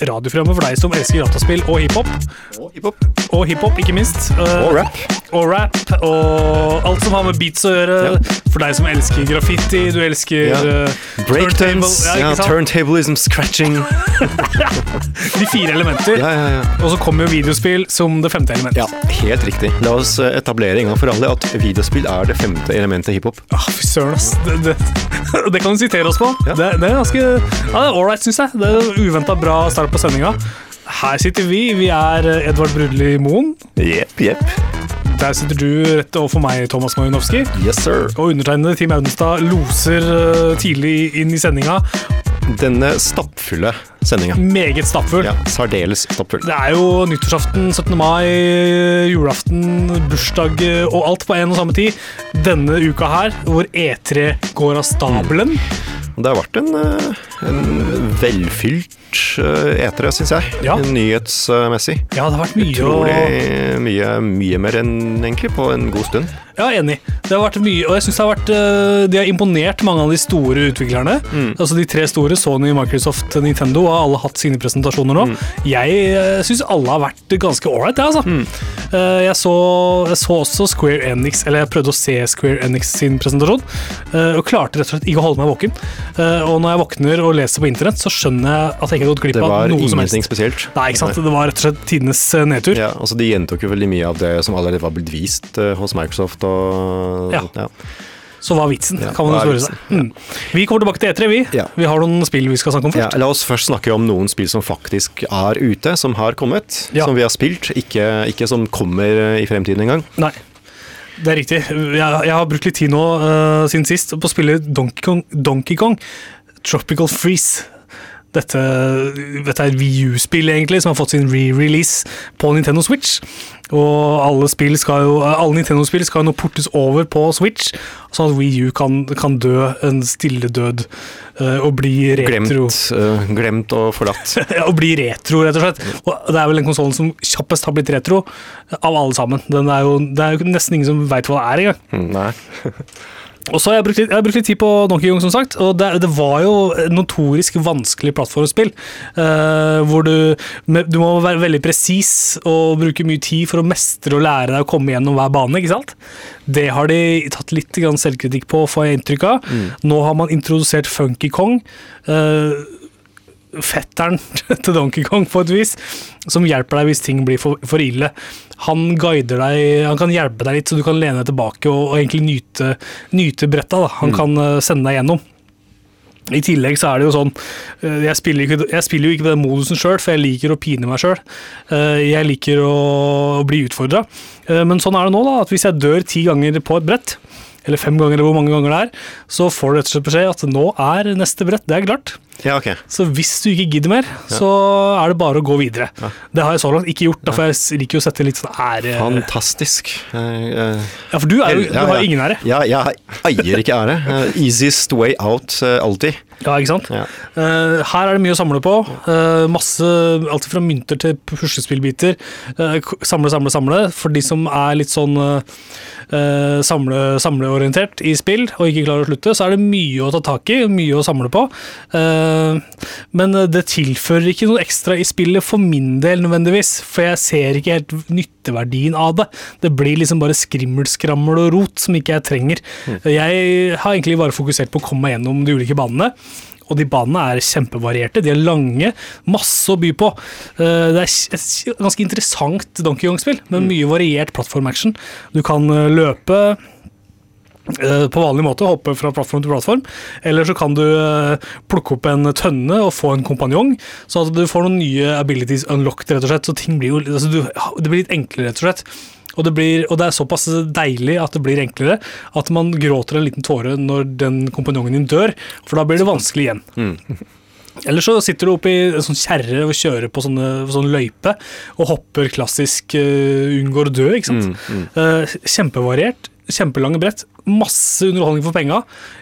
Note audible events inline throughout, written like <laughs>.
Radioprogrammet for deg som elsker dataspill og hiphop. Og hiphop. Og hiphop, ikke minst. Uh, Og rap. Og rap. Og alt som har med beats å gjøre. Ja. For deg som elsker graffiti, du elsker Ja. uh, Breakdance. turntable, Ja, turntablism, scratching. <laughs> De fire elementer. Ja, ja, ja. Og så kommer jo videospill som det femte elementet. ja, helt riktig. La oss eh, etablere en gang for alle at videospill er det femte elementet i hiphop. Ah, Fy søren, ass. Det, det, <laughs> det kan du sitere oss på. Det, det er ganske ja, ålreit, syns jeg. Det er Uventa bra start på sendinga. Her sitter vi. Vi er eh, Edvard Brudli Moen. Jepp, jepp. Der sitter du rett overfor meg, Thomas Malinowski. Yes, sir. Og undertegnede Team Audenstad loser eh, tidlig inn i sendinga. Denne stappfulle sendinga. Meget stappfull. Ja, særdeles stappfull. Det er jo nyttårsaften, 17. mai, julaften, bursdag eh, og alt på en og samme tid. Denne uka her, hvor E3 går av stabelen. Det har vært en, eh, en velfylt eh, etere, syns jeg. Ja. Nyhetsmessig. Ja, det har vært mye Utrolig mye, mye mer enn egentlig på en god stund. Ja, enig. Det har vært mye, og jeg synes det har vært De har imponert mange av de store utviklerne. Altså De tre store, Sony, Microsoft, Nintendo, har alle hatt sine presentasjoner nå. Jeg uh, syns alle har vært ganske ålreit, jeg, altså. Mm. jeg, så, jeg så også Square Enix, eller jeg prøvde å se Square Enix sin presentasjon, eh, og klarte rett og slett ikke å holde meg våken. Eh, og når jeg våkner og leser på internett, så skjønner jeg at jeg ikke har gått glipp av noe som helst. ingenting spesielt. Nei, ikke sant? Det var rett og slett tidenes eh, nedtur. Ja, altså De gjentok jo veldig mye av det som allerede var blitt vist eh, hos Microsoft. og Ja. ja. Så hva er vitsen, Ja, kan man spørre seg. Mm. Vi kommer tilbake til E3, vi. Ja. Vi har noen spill vi skal snakke om først. la oss først snakke om noen spill som faktisk er ute, som har kommet. Som vi har spilt, ikke, ikke som kommer i fremtiden engang. Nei. Det er riktig. Jeg, jeg har brukt litt tid nå uh, siden sist på å spille Donkey Kong, Donkey Kong Tropical Freeze. Dette, dette er et VU-spill egentlig, som har fått sin re-release på Nintendo Switch. Og alle, jo, alle Nintendo-spill skal jo nå portes over på Switch, sånn at Wii U kan, kan dø en stille død eh, og bli retro. Glemt, uh, glemt og forlatt. <laughs> Ja, og bli retro, rett og slett. Og det er vel den konsollen som kjappest har blitt retro av alle sammen. Den er jo, det er jo nesten ingen som veit hva det er engang. Mm, Nei. <laughs> Og så har jeg brukt litt, jeg har brukt litt tid på Donkey Kong, som sagt. Og det, det var jo notorisk vanskelig plattformspill. Uh, hvor du, du må være veldig presis og bruke mye tid for å mestre og lære deg å komme gjennom hver bane. ikke sant? Det har de tatt litt grann selvkritikk på, får jeg inntrykk av. Nå har man introdusert Funky Kong. eh, fetteren <laughs> til Donkey Kong på et vis, som hjelper deg hvis ting blir for, for ille. Han guider deg, han kan hjelpe deg litt, så du kan lene deg tilbake og, og egentlig nyte, nyte bretta. Da. Han kan eh, sende deg gjennom. I tillegg så er det jo sånn eh, Jeg spiller, ikke, jeg spiller jo ikke på den modusen sjøl, for jeg liker å pine meg sjøl. Jeg liker å bli utfordra. Men sånn er det nå, da, at hvis jeg dør ti ganger på et brett, eller fem ganger, eller hvor mange ganger det er, så får du rett og slett beskjed at nå er neste brett, det er klart. Ja, ok. Så hvis du ikke gidder mer, så er det bare å gå videre. Det har jeg så langt ikke gjort, da, for jeg liker jo å sette litt sånn ære Fantastisk. Eh, Ja, for du, er jo, du ja, har ja. ingen ære. Ja, jeg eier ikke ære. Easiest way out, eh, alltid. Ja, ikke sant? Ja. Eh, her er det mye å samle på. Masse, Alt fra mynter til puslespillbiter. Samle, samle, samle. For de som er litt sånn samle, samleorientert i spill og ikke klarer å slutte, så er det mye å ta tak i, mye å samle på. Eh, men det tilfører ikke noe ekstra i spillet for min del nødvendigvis, for jeg ser ikke helt nytteverdien av det. Det blir liksom bare skrimmelskrammel og rot som ikke jeg trenger. Jeg har egentlig bare fokusert på å komme meg gjennom de ulike banene. Og de banene er kjempevarierte, de er lange, masse å by på. Eh, Det er et ganske interessant Donkey Kong-spill, med mye variert plattform-action. Du kan eh, løpe eh, på vanlig måte, hoppe fra plattform til plattform. Eller så kan du eh, plukke opp en tønne og få en kompanjong, så at du får noen nye abilities unlocked, rett og slett. Så ting blir jo, altså du, det blir litt enklere, rett og slett. Og det, blir, og det er såpass deilig at det blir enklere, at man gråter en liten tåre når den kompanjongen din dør, for da blir det vanskelig igjen. Eller så sitter du oppe i en sånn kjerre og kjører på sånne, sånn løype og hopper klassisk uh, unngår å dø, ikke sant. Mm, Eh, kjempevariert, kjempelange brett, masse underholdning for penga.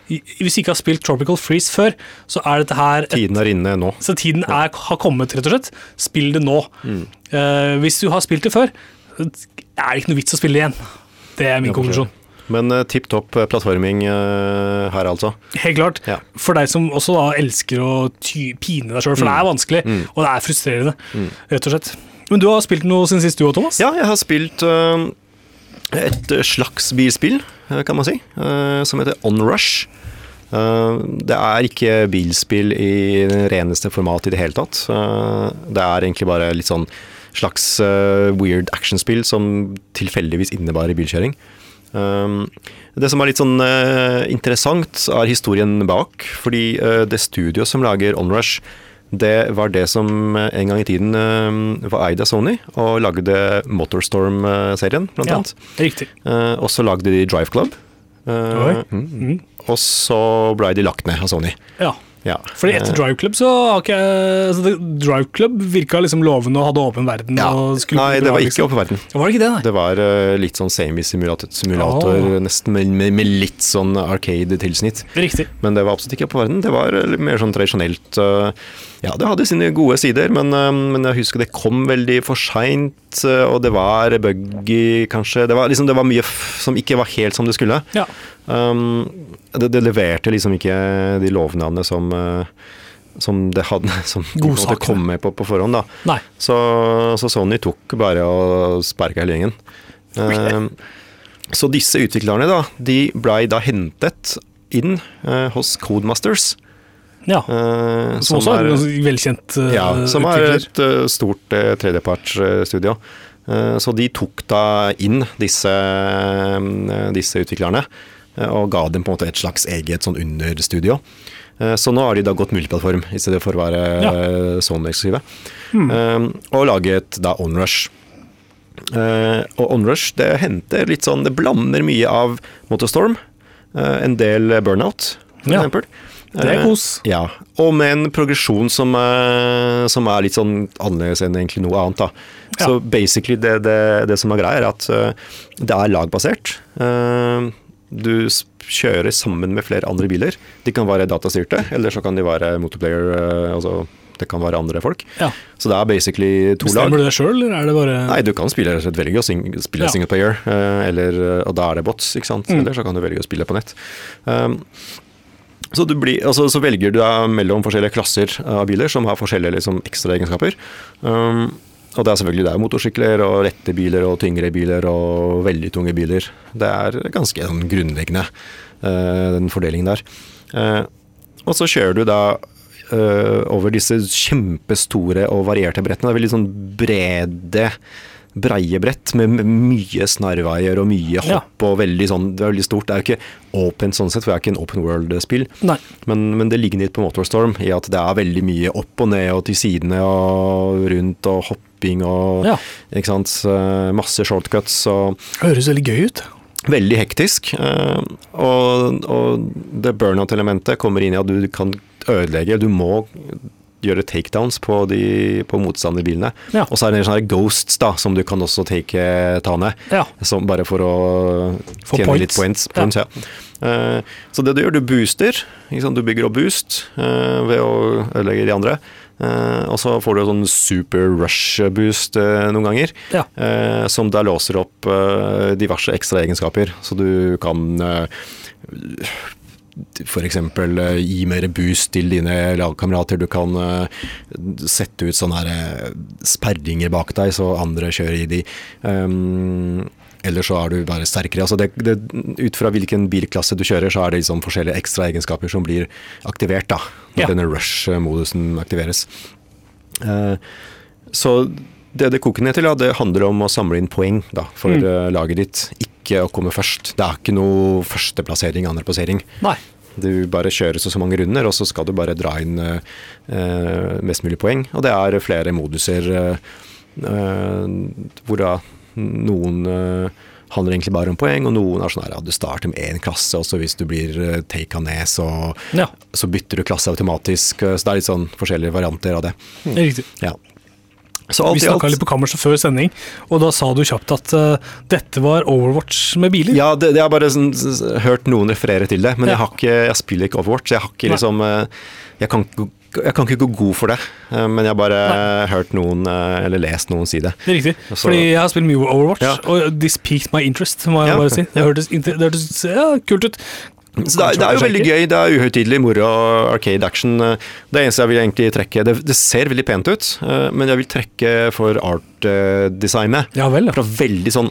Hvis du ikke har spilt Tropical Freeze før, så er dette her et Tiden er inne nå. Så tiden er, har kommet, rett og slett. Spill det nå. Eh, hvis du har spilt det før, er det ikke noe vits å spille det igjen. Det er min konklusjon. Men uh, tipp topp eh, plattforming uh, her, altså. Helt klart. Ja. For deg som også da elsker å pine deg sjøl, for det er vanskelig, og det er frustrerende, rett og slett. Men du har spilt noe siden sist du òg, Thomas? Ja, jeg har spilt uh, et slags bilspill, kan man si, eh, som heter Onrush. Uh, det er ikke bilspill i reneste format i det hele tatt. Det er egentlig bare litt sånn slags weird actionspill som tilfeldigvis innebærer bilkjøring. Det som er litt sånn interessant, er historien bak. Fordi det studioet som lager Onrush, det var det som uh, en gang i tiden uh, var eid av Sony, og lagde Motorstorm-serien, blant Ja, annet. riktig. Uh, og så lagde de Drive Club. Mm. Mm. Og så ble de lagt ned av Sony. Ja. Ja. Fordi etter Drive Club så har ikke altså, Drive Club virka liksom lovende og hadde åpen verden. ja. Nei, det var ikke liksom. oppe verden. Var det ikke det, nei? Det var uh, litt sånn semi-simulator, oh. Nesten med, med, med litt sånn arcade-tilsnitt. Riktig. Men det var absolutt ikke åpen verden. Det var mer sånn tradisjonelt. uh, Ja, det hadde sine gode sider, men, uh, men jeg husker det kom veldig for seint, uh, og det var buggy, kanskje. Det var, liksom, det var mye som ikke var helt som det skulle. Ja. Um, det, det leverte liksom ikke de lovnadene som, som det hadde <laughs> Som måtte komme med på, på forhånd. da. Nei. Så, så Sony tok bare og sparka hele gjengen. Um, så disse utviklerne da, de blei da hentet inn eh, hos Codemasters. Ja. Uh, Som også er en velkjent uh, ja, som er et uh, stort uh, tredjepartsstudio. Så de tok da inn disse, disse utviklerne og ga dem på en måte et slags eget sånn understudio. Så nå har de da gått multiplattform i stedet for å være ja. Sony-eksklusive. Hmm. Um, Og laget da Onrush. Uh, og Onrush det henter litt sånn Det blander mye av Motorstorm, Uh, en del Burnout, for Ja. eksempel. Det er Eh, kos. Ja, og med en progresjon som, eh, som er litt sånn annerledes enn egentlig noe annet. da. Ja. Så basically det, det, det som er greia, er at eh, det er lagbasert. Du kjører sammen med flere andre biler. De kan være datastyrte, eller så kan de være multiplayer, eh, altså det kan være andre folk. Ja. Så det er basically to lag. Bestemmer du det sjøl, eller er det bare Nei, du kan spille rett og slett velge å sing spille Ja. single player, eller, og da er det bots, ikke sant. Mm. Eller så kan du velge å spille på nett. Um, så, blir, altså, så velger du da mellom forskjellige klasser av biler som har forskjellige liksom, ekstra egenskaper. Um, og det er selvfølgelig det er motorsykler og rette biler og tyngre biler og veldig tunge biler. Det er ganske sånn, grunnleggende, uh, den fordelingen der. Uh, og så kjører du da uh, over disse kjempestore og varierte brettene. Det er veldig sånn brede, breie brett med mye snarveier og mye hopp og veldig sånn, det er veldig stort. Det er jo ikke åpent sånn sett, for det er ikke en open world-spill. Men, men det ligner litt på Motorstorm i at det er veldig mye opp og ned og til sidene og rundt og hopping og Ja. ikke sant? Masse shortcuts og Høres veldig gøy ut. veldig hektisk. eh, Og, og det burnout-elementet kommer inn i at du kan ødelegge, du må gjøre takedowns på, de, på motstanderbilene. Ja. Og så er det en sånn ghosts da, som du kan også take, ta ned. Ja. Som bare for å For tjene points. litt points. points ja. Uh, så det du gjør, du booster. Du bygger opp boost uh, ved å ødelegge de andre. Uh, og så får du sånn super rush-boost eh, noen ganger, Ja. eh, som da låser opp eh, diverse ekstra egenskaper. Så du kan eh, f.eks. Uh, gi mer boost til dine lagkamerater. Du kan eh, sette ut sånne eh, sperringer bak deg, så andre kjører i de. Um, eller så er du bare sterkere. Altså det, det, ut fra hvilken bilklasse du kjører, så er det liksom forskjellige ekstra egenskaper som blir aktivert. da, når Ja. denne rush-modusen aktiveres. Uh, så det det koker ned til, ja, det handler om å samle inn poeng da, for Mm. eh, laget ditt. Ikke å komme først. Det er ikke noe førsteplassering, andreplassering. Nei. Du bare kjører så, så mange runder, og så skal du bare dra inn eh, eh, mest mulig poeng. Og det er flere moduser eh, eh, hvor da noen eh, handler egentlig bare om poeng, og noen er sånn her, ja, du starter med én klasse, og så hvis du blir uh, taka ned, så, Ja, så bytter du klasse automatisk. eh, Så det er litt sånn forskjellige varianter av det. er riktig. Ja. Så Vi snakka litt på kammerset før sending, og da sa du kjapt at uh, dette var Overwatch med biler. Ja, det, det har bare sånn, hørt noen referere til det, men Ja. jeg, har ikke, jeg spiller ikke Overwatch. Jeg har ikke liksom eh, jeg kan, jeg kan ikke gå god for det, eh, men jeg har bare hørt noen, eller lest noen si det. Det er riktig. Så- Fordi jeg har spilt mye Overwatch, Ja. og this piqued my interest, må jeg Ja, bare si. Det ja. hørtes, det hørtes kult ut. Så det, det er jo veldig gøy, det er uhøytidelig, moro arcade action. Eh, Det eneste jeg vil egentlig trekke Det, det ser veldig pent ut, eh, men jeg vil trekke for art-designet. Ja vel, ja. Fra veldig sånn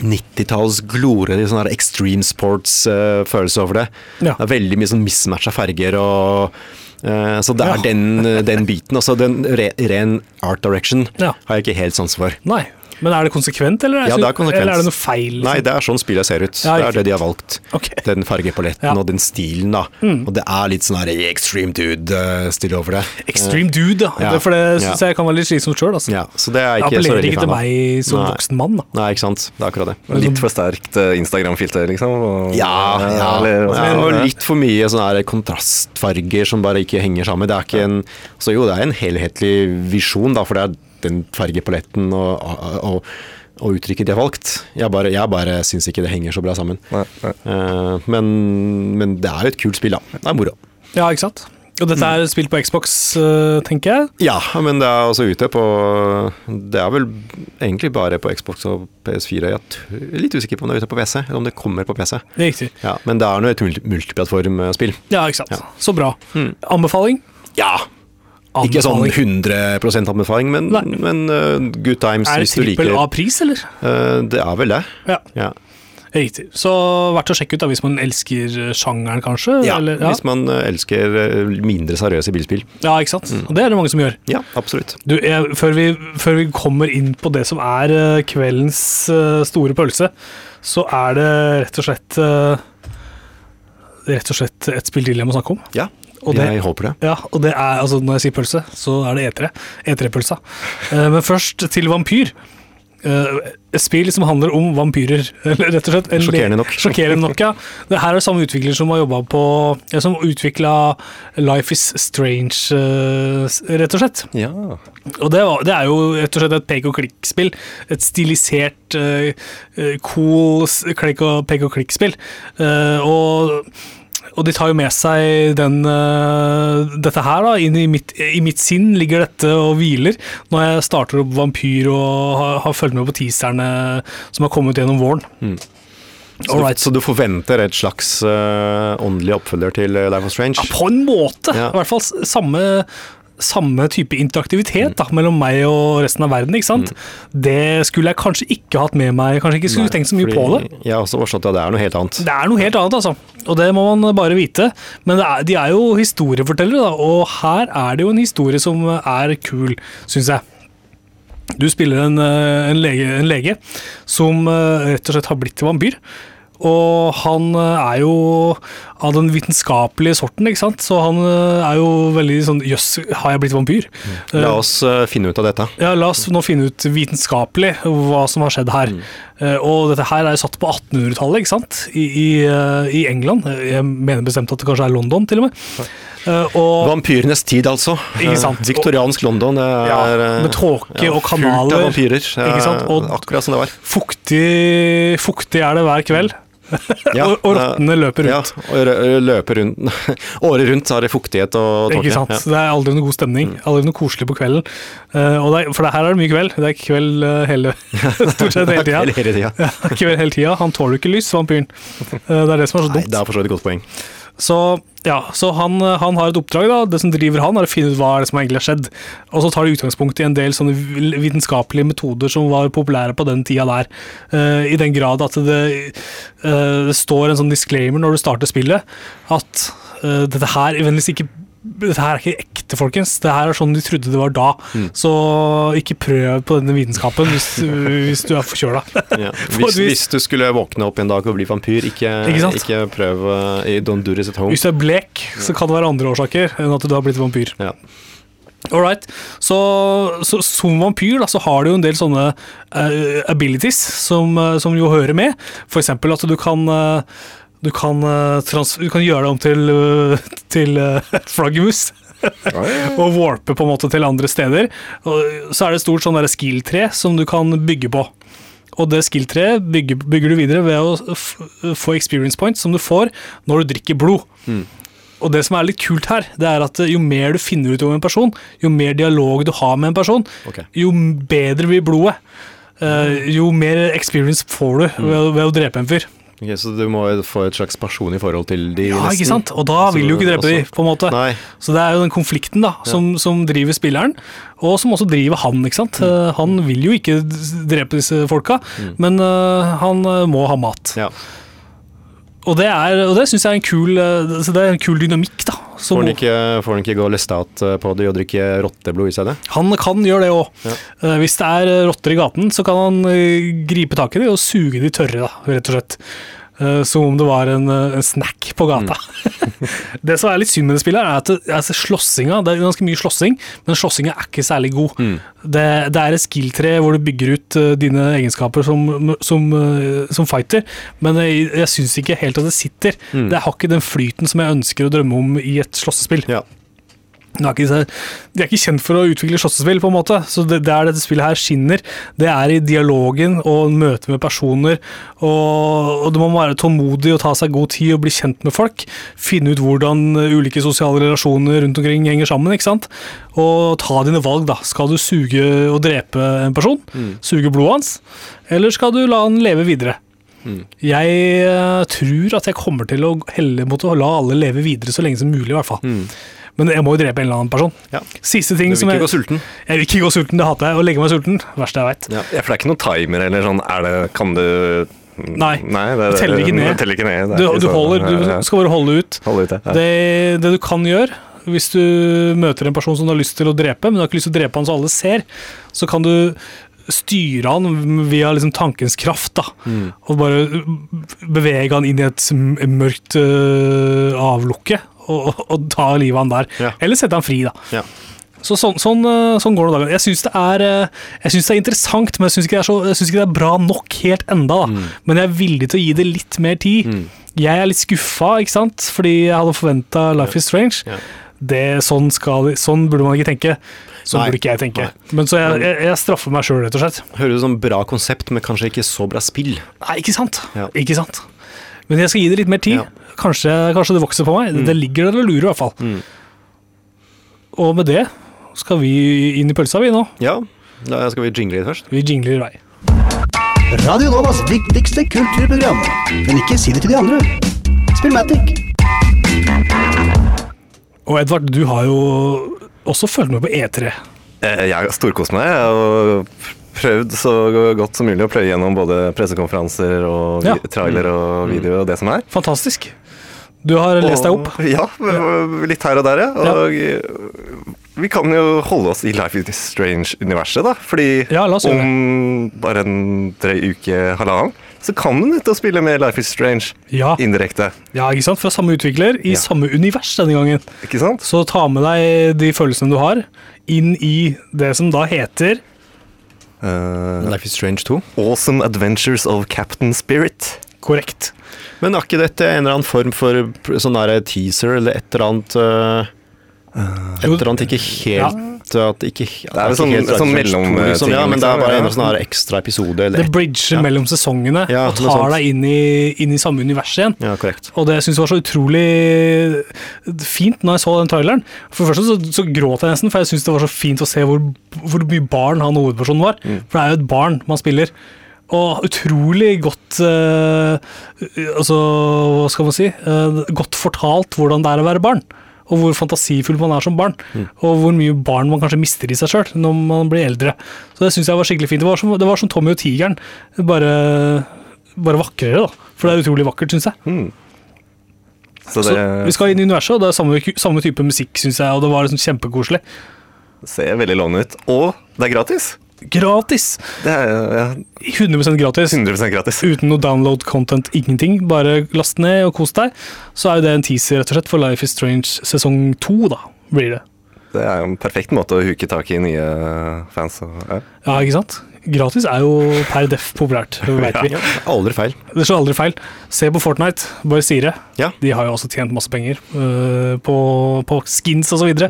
90-talls glorete sånn extreme sports-følelse over det. Ja. Det er veldig mye sånn mismatcha farger og eh, Så det er Ja. den, den biten. Altså den re, ren art direction Ja. har jeg ikke helt sans for. Nei. Men er det konsekvent, eller er, Ja, det er konsekvent. Eller er det noe feil? liksom? Nei, det er sånn spillet ser ut. Ja, det er det de har valgt. Okay. Den fargepaletten Ja. Mm. og den stilen, da. Og det er litt sånn her extreme dude-stil over det. Extreme dude, ja. Ja. For det Ja. syns jeg kan være litt slitsomt sjøl. Altså. Ja, så det er Det jeg ikke appellerer ikke til meg som Nei. voksen mann. Da. Nei, ikke sant. Det er akkurat det. Litt for sterkt eh, Instagram-filter, liksom? Og, Ja, ja, eller hva ja, skal og litt for mye sånne kontrastfarger som bare ikke henger sammen. Det er ikke en Så jo, det er en helhetlig visjon, da, for det er den fargepaletten og, og, og, og uttrykket de har valgt. Jeg bare, jeg bare syns ikke det henger så bra sammen. Nei, nei. Uh, men, men det er jo et kult spill, da. Det er moro. Ja, ikke sant? Og dette er spilt på Xbox, øh, tenker jeg. Ja, men det er også ute på Det er vel egentlig bare på Xbox og PS4. Jeg er litt usikker på om det er ute på PC, eller om det kommer på PC. Riktig. Ja, Men det er nå et multi- multiplattformspill. Ja, ikke sant. Ja. Så bra. Mm. Anbefaling? Ja! Ikke sånn Anbefaling. 100 anbefaling, men, men uh, good times hvis du liker Er det trippel A-pris, eller? Uh, Det er vel det. Ja, Ja. riktig. Så verdt å sjekke ut da, hvis man elsker sjangeren, kanskje? ja, eller, ja. Hvis man elsker mindre seriøse bilspill. ja, ikke sant. Mm. Og det er det mange som gjør. Ja, absolutt. Du, jeg, før, vi, før vi kommer inn på det som er kveldens store pølse, så er det rett og slett Rett og slett et spill til jeg må snakke om. Ja, Og det- jeg håper det. Ja, og det er, altså Når jeg sier pølse, så er det E3. E3-pølsa. Eh, men først til Vampyr. Eh, et spill som handler om vampyrer, <laughs> rett og slett. en Sjokkerende nok. Sjokkerende nok, ja. Det her er samme utvikler som har jobba på Som utvikla Life Is Strange, eh, rett og slett. Ja. Og det, var, det er jo rett og slett et pek og klikk-spill. Et stilisert, cool pek og klikk-spill. Og, og de tar jo med seg den, uh, dette her, da. Inn i mitt, I mitt sinn ligger dette og hviler når jeg starter opp Vampyr og har, har fulgt med på teaserne som har kommet gjennom våren. Så, Alright. du, så du forventer et slags uh, åndelig oppfølger til uh, Life of Strange? Ja, på en måte. Ja. I hvert fall samme, samme type interaktivitet da, mellom meg og resten av verden. ikke sant? Det skulle jeg kanskje ikke hatt med meg. Kanskje ikke skulle Nei, tenkt så mye på det. Jeg har også forstått at det er noe helt annet. Det er noe helt annet, altså. Og det må man bare vite. Men det er, de er jo historiefortellere, da, og her er det jo en historie som er kul, syns jeg. Du spiller en, eh, en, lege, en lege som eh, rett og slett har blitt vampyr. Og han eh, er jo av den vitenskapelige sorten, ikke sant? så han eh, er jo veldig sånn Jøss, har jeg blitt vampyr? La Eh, oss uh, finne ut av dette. ja, La oss nå finne ut vitenskapelig hva som har skjedd her. Eh, og dette her er jo satt på 1800-tallet, ikke sant? I, i, uh, I England. Jeg mener bestemt at det kanskje er London, til og med. Og Vampyrenes tid, altså. Ikke sant. <laughs> Viktoriansk London. Er, Ja, med tåke og Fullt kanaler. av vampyrer. Ja, Ikke sant? Og- akkurat som det var. fuktig, fuktig er det hver kveld. <laughs> Ja, og og rottene løper Ja, rundt. og løper rundt <laughs> Året rundt så er det fuktighet og tåke. Ikke sant? Ja. Det er aldri noe god stemning. Aldri noe koselig på kvelden. Eh, det for det her er det mye kveld. Det er kveld eh, hele, <laughs> stort sett hele tida. Ja, kveld hele tida. Han tåler ikke lys, vampyren. Eh, det er det som er så Nei, dumt. det er for så vidt et godt poeng. Så, ja, så han, han har et oppdrag. da, Det som driver han, er å finne ut hva er det som egentlig har skjedd. Og så tar de utgangspunkt i en del sånne vitenskapelige metoder som var populære på den tida der. Uh, I den grad at det, uh, det står en sånn disclaimer når du starter spillet, at uh, dette her vennligst ikke dette her er ikke ekte, folkens. Det her er sånn de trodde det var da. Mm. Så ikke prøv på denne vitenskapen hvis, hvis du er forkjøla. <laughs> Ja. <laughs> Hvis, hvis- du skulle våkne opp en dag og bli vampyr, ikke, Ikke ikke prøv uh, i Don't do this at home. Hvis du er blek, så kan det være andre årsaker enn at du har blitt vampyr. Ja. All right. Så, så som vampyr da, så har du jo en del sånne uh, abilities som, eh, som jo hører med. Eksempel at du kan eh, du kan, eh, trans du kan gjøre det om til, eh, til uh, <laughs> flaggermus. <laughs> og warpe på en måte til andre steder. Og så er det et stort sånn skill-tre som du kan bygge på. Og det skill-treet bygger, bygger du videre ved å få experience points som du får når du drikker blod. Og det som er litt kult her, det er at jo mer du finner ut om en person, jo mer dialog du har med en person, okay. jo bedre blir blodet. Uh, jo mer experience får du ved, ved å drepe en fyr. Ok, så du må få et slags personlig forhold til de Ja, nesten? ikke sant? Og da vil du ikke drepe de, på en måte. Nei. Så det er jo den konflikten da, som, som driver spilleren, og som også driver han. ikke sant? Mm. han vil jo ikke drepe disse folka, men uh, han eh, må ha mat. Ja. Og det, er, og det syns jeg er en kul, eh, det er en kul dynamikk. da. som- Får han ikke, får han ikke gå lestat eh, på det og drikke rotteblod i stedet? Han kan gjøre det òg. Ja. hvis det er eh, rotter i gaten, så kan han eh, gripe tak i dem og suge de tørre, da, rett og slett. Eh, som om det var en, eh, en snack på gata. <laughs> det som er litt synd med det spillet, er at altså, slåssinga Det er ganske mye slåssing, men slåssinga er ikke særlig god. Det, det er et skill-tre hvor du bygger ut uh, dine egenskaper som, som, uh, som fighter, men jeg, jeg syns ikke helt at det sitter. Det har ikke den flyten som jeg ønsker å drømme om i et slåssespill. Ja. Er, ikke, de er ikke kjent for å utvikle slåssespill, på en måte. Så det, der dette spillet her skinner, det er i dialogen og møtet med personer. Og, og du må være tålmodig og ta seg god tid og bli kjent med folk. Finne ut hvordan ulike sosiale relasjoner rundt omkring henger sammen. ikke sant? Og ta dine valg, da. Skal du suge og drepe en person? Suge blodet hans? Eller skal du la han leve videre? Jeg eh, tror at jeg kommer til å helle mot å la alle leve videre så lenge som mulig, i hvert fall. Men jeg må jo drepe en eller annen person. Ja. Siste ting Du vil som ikke jeg gå sulten? Jeg vil ikke gå sulten, det hater jeg. Å legge meg sulten, verste jeg veit. Ja. Ja, for det er ikke noen timer eller sånn Er det Kan du Nei, Nei det, det teller ikke ned. Det teller ikke ned. det Du, du, holder, du skal bare holde ut. Holde ut, ja. Det, det du kan gjøre, hvis du møter en person som du har lyst til å drepe, men du har ikke lyst til å drepe han så alle ser, så kan du styre han via liksom tankens kraft, da. Mm. Og bare bevege han inn i et mørkt øh, avlukke, og, og, ta livet av han der. Ja. Eller sette han fri, da. Ja. Så sånn, sånn, øh, sånn går det dagen. Jeg syns det, synes det er interessant, men jeg syns ikke, ikke det er bra nok helt enda. Da. Mm. Men jeg er villig til å gi det litt mer tid. Jeg er litt skuffa, ikke sant? fordi jeg hadde forventa Life is Strange. Ja. Det, sånn, skal, sånn burde man ikke tenke. Sånn burde ikke jeg tenke. Nei. Men så jeg, jeg, jeg straffer meg sjøl, rett og slett. Høres ut som bra konsept, men kanskje ikke så bra spill. Nei, ikke sant? Ja. Ikke sant? Men jeg skal gi det litt mer tid. Ja. Kanskje, kanskje det vokser på meg. Det ligger der og lurer, i hvert fall. Mm. Og med det skal vi inn i pølsa, vi nå. Ja, da skal vi jingle litt først. Vi jingler i vei. Radio Novas viktigste kulturprogram. Men ikke si det til de andre. Spillmatic. Og Edvard, du har jo også fulgt med på E E3. Eh, Jeg har storkost meg og prøvd så godt som mulig å pløye gjennom både pressekonferanser og Ja. trailer og video og det som er. Fantastisk. Du har lest deg opp. Og- Ja, litt her og der, ja. Og ja. vi kan jo holde oss i Life is Strange-universet, da. Fordi Ja, la oss gjøre om bare en drøy uke, halvannen, så kan du nødt til å spille med Life is Strange Ja. indirekte. ja, ikke sant? Fra samme utvikler, i Ja. samme univers denne gangen. Ikke sant? Så ta med deg de følelsene du har, inn i det som da heter uh, Life is Strange 2. awesome Adventures of Captain Spirit. Korrekt. Men er ikke dette en eller annen form for sånn der teaser, eller et eller annet øh, Et eller annet ikke helt At det at Det er sånn- sånn mellom, liksom, Ja, men det er bare en sånn ekstra episode, eller Det bridger Ja. mellom sesongene Ja, og tar deg inn i, inn i samme univers igjen. Ja, korrekt. Og det jeg var så utrolig fint når jeg så den traileren. For først så, så gråt jeg nesten, for jeg syns det var så fint å se hvor, hvor mye barn han hovedpersonen var. For det er jo et barn man spiller. Og utrolig godt eh, Altså, hva skal man si? eh, godt fortalt hvordan det er å være barn. Og hvor fantasifull man er som barn. Og hvor mye barn man kanskje mister i seg sjøl når man blir eldre. Så det syns jeg var skikkelig fint. Det var som, det var som Tommy og tigeren, bare, bare vakrere, da. For det er utrolig vakkert, syns jeg. Mm. Så det vi skal inn i universet, og det er samme, samme type musikk, syns jeg. Og det var liksom kjempekoselig. ser veldig lovende ut. Og det er gratis! Gratis! Det er ja, 100 gratis. 100% gratis. Uten noe download content, ingenting. Bare last ned og kos deg. Så er jo det en teaser rett og slett for Life is Strange sesong to, da, blir det. Det er jo en perfekt måte å huke tak i nye fans. og- Ja. Ja, ikke sant? Gratis er jo per def populært, vet vi. Aldri feil. Det slår aldri feil. Se på Fortnite, bare sier det. Ja. De har jo også tjent masse penger uh, på, på skins osv. videre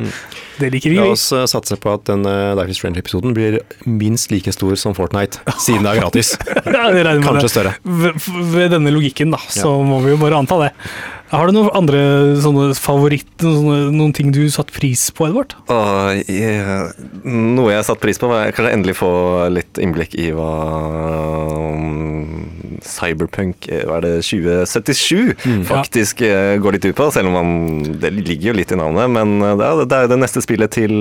Det liker vi. La oss uh, satse på at den uh, Life is Friendly-episoden blir minst like stor som Fortnite, siden det er gratis. <laughs> Ja, Kanskje det. større. Ved, ved denne logikken, da, så må vi jo bare anta det. Har du noen andre sånne favoritter, sånne, noen ting du satte pris på, Edvard? Uh, jeg, noe jeg satte pris på, var kanskje endelig få litt innblikk i hva um, Cyberpunk eh, hva er det, 2077 Mm. faktisk ja. går litt ut på. Selv om man, det ligger jo litt i navnet. Men eh, det er, det er jo det neste spillet til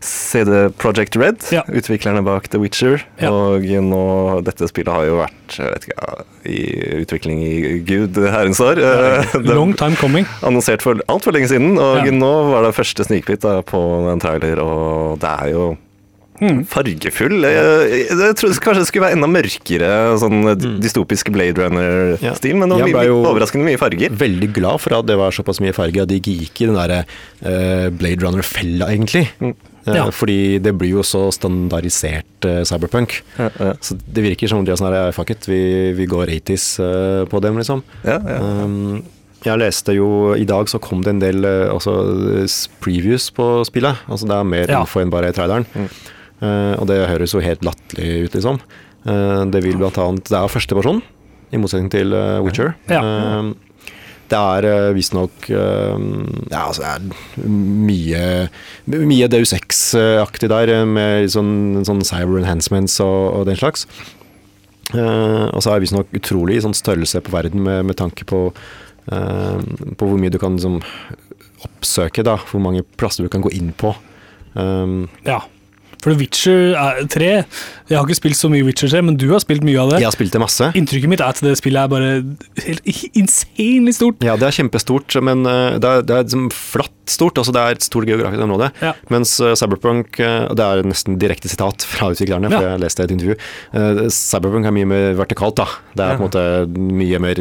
CD Project Red, Ja. utviklerne bak The Witcher. Ja. Og nå, dette spillet har jo vært jeg vet ikke, i utvikling i gud herrens år. <laughs> Long time coming. annonsert for altfor lenge siden, og Ja. nå var det første snikbit på en trailer, og det er jo Mm. fargefull. Jeg, jeg trodde kanskje det skulle være enda mørkere, sånn dystopisk Blade Runner-stil, men det var Jeg mye, jo- overraskende mye farger. Veldig glad for at det var såpass mye farger, at de gikk i den derre uh, Blade Runner-fella, egentlig. Mm. Eh, Ja. Fordi det blir jo så standardisert uh, cyberpunk. Ja, ja. Så det virker som om de er sånn her, fuck it, vi, vi går 80s uh, på dem, liksom. Ja, ja. Um, jeg leste jo I dag så kom det en del eh, altså, previews på spillet. Altså Det er mer info enn bare traileren. Eh, og det høres jo helt latterlig ut, liksom. Eh, det vil blant annet Det er første person, i motsetning til eh, Witcher. Ja. Eh, det er uh, visstnok uh, Ja, altså det er mye Mye Deus Ex-aktig der, eh, med sånn, sånn cyber enhancements og, og den slags. Uh, og så er visstnok utrolig sånn størrelse på verden med, med tanke på, uh, på hvor mye du kan liksom, oppsøke, da. Hvor mange plasser du kan gå inn på. Um, Ja. For Witcher er 3 Jeg har ikke spilt så mye Witcher 3, men du har spilt mye av det. jeg har spilt det masse. Inntrykket mitt er at det spillet er bare helt insanely stort. Ja, det er kjempestort, men eh, det er, det er liksom flatt stort. Altså det er et stort geografisk område. Ja. Mens eh, Cyberpunk eh, Det er nesten direkte sitat fra utviklerne, for Ja. jeg leste et intervju. Eh, Cyberpunk er mye mer vertikalt, da. Det er på en måte mye mer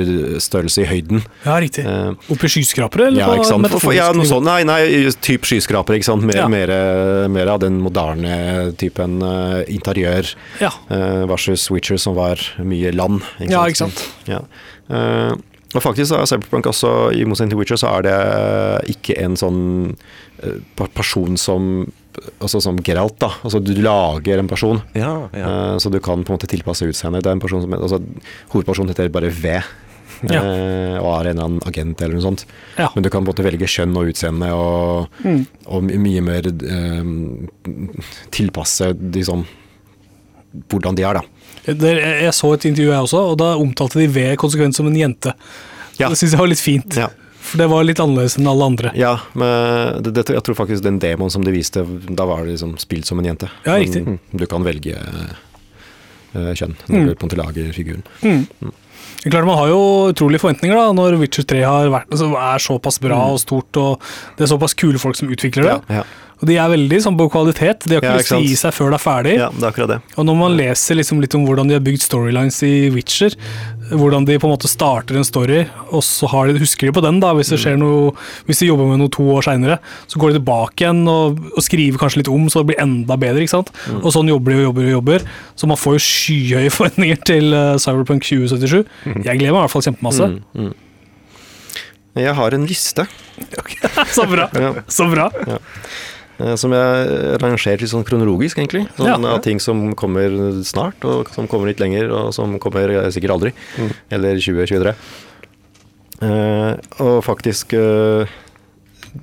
størrelse i høyden. Ja, riktig. Uh, Oppe i skyskrapere, eller Ja, ikke sant. For, for, ja, noe sånt. Nei, nei, typ skyskraper, ikke sant. Mer, Ja. mer, mer av den moderne typen uh, interiør Ja. eh, versus Witcher som var mye land. Ikke Ja, ikke sant. Ja. Eh, og faktisk er Cyberpunk også, i motsetning til Witcher, så er det eh, ikke en sånn eh, person som Altså som Geralt, da. Altså du lager en person. Ja, ja. Eh, Så du kan på en måte tilpasse utseendet. Det er en person som altså, Hovedpersonen heter bare V. Ja. eh, Og er en eller annen agent eller noe sånt. Ja. Men du kan måte velge kjønn og utseende og, Mm. og mye mer eh, tilpasse liksom hvordan de er, da. Jeg så et intervju jeg også, og da omtalte de ved konsekvent som en jente. Ja. Det syns jeg var litt fint, Ja. for det var litt annerledes enn alle andre. Ja, men det, det, jeg tror faktisk den demoen som de viste, da var det liksom spilt som en jente. Ja, riktig. Men Du kan velge uh, kjønn når Mm. du på en måte lager figuren. Det er Klart Man har jo utrolige forventninger da, når Witcher 3 har vært, altså, er såpass bra og stort, og det er såpass kule folk som utvikler det. Ja, Ja, Og de er veldig sånn på kvalitet. De har ikke Ja, lyst til å gi seg før det er ferdig. ja, det er akkurat det. Og når man leser liksom litt om hvordan de har bygd storylines i Witcher, hvordan de på en måte starter en story, og så har de, husker de på den, da, hvis det skjer noe Hvis de jobber med noe to år seinere, så går de tilbake igjen og, og skriver kanskje litt om, så det blir enda bedre. ikke sant? Og sånn jobber de og jobber og jobber. Så man får jo skyhøye <laughs> forventninger til eh, Cyberpunk 2077. Jeg gleder meg i hvert fall kjempemasse. Mm. Jeg har en liste <laughs> så bra! Ja. Så bra. eh, som jeg rangerer litt sånn kronologisk, egentlig. Sånn, Ja. Av ting som kommer snart, og som kommer litt lenger, og som kommer eh, sikkert aldri. Eller 2023. Uh, og faktisk uh,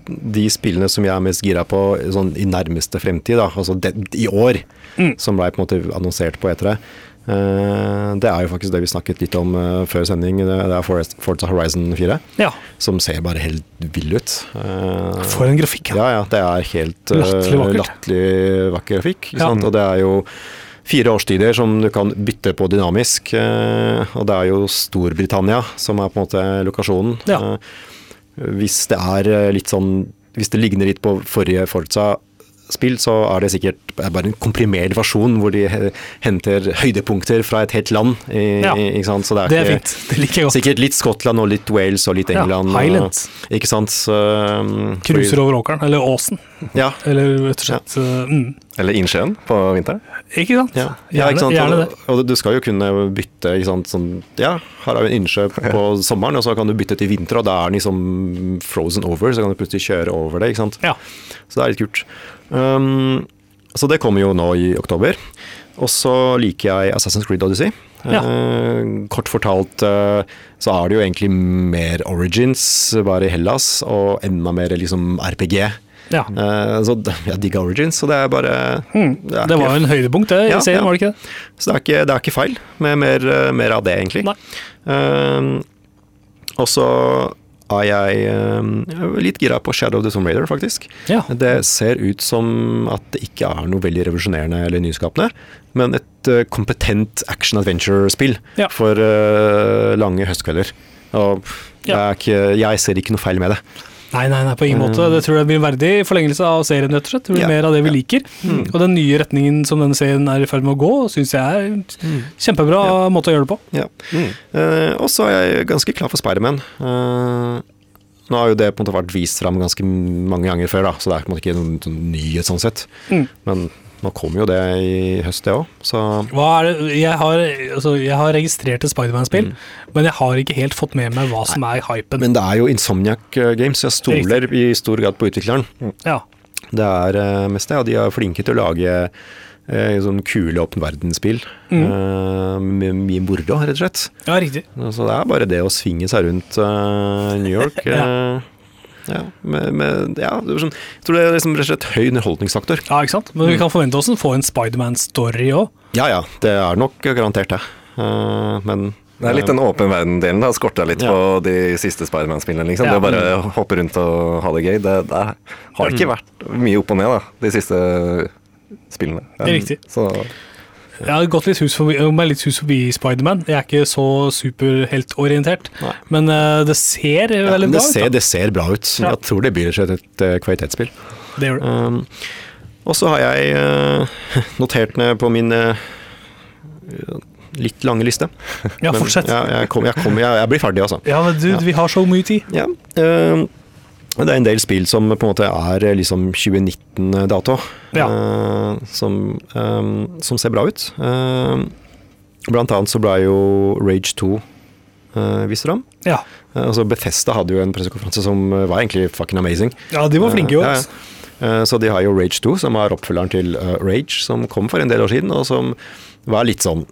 de spillene som jeg er mest gira på sånn i nærmeste fremtid, da, altså det, i år, Mm. som ble på en måte annonsert på etere, eh, det er jo faktisk det vi snakket litt om eh, før sending. Det, er Forza Horizon 4, Ja. som ser bare helt vill ut. Eh, For en grafikk. Ja. ja, det er helt eh, Latterlig vakker grafikk. Ja. Og det er jo fire årstider som du kan bytte på dynamisk. eh, og det er jo Storbritannia som er på en måte lokasjonen. Ja. Eh, hvis det er eh, litt sånn Hvis det ligner litt på forrige Forza, spill, så er det sikkert bare en komprimert versjon hvor de henter høydepunkter fra et helt land. I, Ja. ikke sant? Så det er, Det er ikke, fint. <laughs> Det liker jeg godt. Sikkert litt Skottland og litt Wales og litt Ja, England. og- Highlands. Ikke sant. Så, um, Cruiser over åkeren, eller åsen. Ja. Eller rett og slett ja. mm. Eller innsjøen på vinteren. Ikke sant? Ja, ja ikke sant? gjerne det. Og, og du skal jo kunne bytte ikke sant? Sånn, Ja, her er jo en innsjø <laughs> på sommeren, og så kan du bytte til vinter, og da er den liksom frozen over, så kan du plutselig kjøre over det. ikke sant? Ja. Så det er litt kult. Um, så det kommer jo nå i oktober. Og så liker jeg Assassin's Creed Odyssey. Ja. Uh, kort fortalt uh, så er det jo egentlig mer Origins, bare i Hellas, og enda mer liksom RPG. ja. Uh, så jeg digger Origins, så det er bare Mm. det er Det var jo en høydepunkt, det, i Ja, serien, var det ikke det? Så det er ikke, det er ikke feil med mer, mer av det, egentlig. Nei. Og så er jeg eh, litt gira på Shadow of the Tomb Raider, faktisk. Ja. Det ser ut som at det ikke er noe veldig revolusjonerende eller nyskapende, men et eh, kompetent action-adventure-spill Ja. for eh, lange høstkvelder. Og jeg, ikke, jeg ser ikke noe feil med det. Nei, nei, nei, på ingen måte. Det tror jeg blir en verdig forlengelse av serien, rett og slett. Det blir Ja. mer av det vi Ja. liker. Og den nye retningen som denne serien er i ferd med å gå, syns jeg er en kjempebra måte å gjøre det på. Ja. Eh, og så er jeg ganske klar for Spiderman. Uh, nå har jo det på en måte vært vist fram ganske mange ganger før, da, så det er på en måte ikke noen, noen nyhet sånn sett. Mm. Men nå kommer jo det i høst, det òg, så? Jeg har, altså, jeg har registrert et Spiderman-spill, men jeg har ikke helt fått med meg hva som er hypen. Mm. Men det er jo Insomniac eh, Games, jeg stoler i stor grad på utvikleren. ja. Det er eh, mest det, og de er flinke til å lage eh, sånn kule åpen verdensspill. Uh, med mye moro, rett og slett. ja, riktig. Så det er bare det å svinge seg rundt uh, New York. <laughs> Ja. Ja, med, med, ja det sånn, jeg tror det er liksom rett og slett høy underholdningsfaktor. Ja, ikke sant? Men vi kan forvente oss å få en Spiderman-story òg. Ja ja, det er nok garantert det. Uh, men Det er litt den åpen verden-delen. Det har skorta litt Ja. på de siste Spiderman-spillene. Liksom. Ja. Det å bare hoppe rundt og ha det gøy, det, det har ikke vært mye opp og ned da, de siste spillene. Det er riktig. Så Jeg har gått litt hus forbi, meg litt hus forbi Spiderman. Jeg er ikke så superheltorientert, men eh, det ser ja, veldig bra ut. ser, da. det ser bra ut. Ja. Jeg tror det blir et, et eh, kvalitetsspill. Det gjør det. Um, og så har jeg uh, <laughs> notert ned på min uh, litt lange liste. Ja, fortsett. Jeg, jeg, kom, jeg, kom, jeg, blir ferdig, altså. Ja, men du, vi har så mye tid. Ja. ehm, det er en del spill som på en måte er eh, liksom 2019-dato, Ja. som, ehm, som ser bra ut. Ehm, blant annet så ble jo Rage 2 uh, vist fram. Ja, altså Bethesda hadde jo en pressekonferanse som var egentlig fucking amazing. ja de var flinke jo. Eh, ja, altså. Så de har jo Rage 2, som er oppfølgeren til Rage, som kom for en del år siden, og som var litt sånn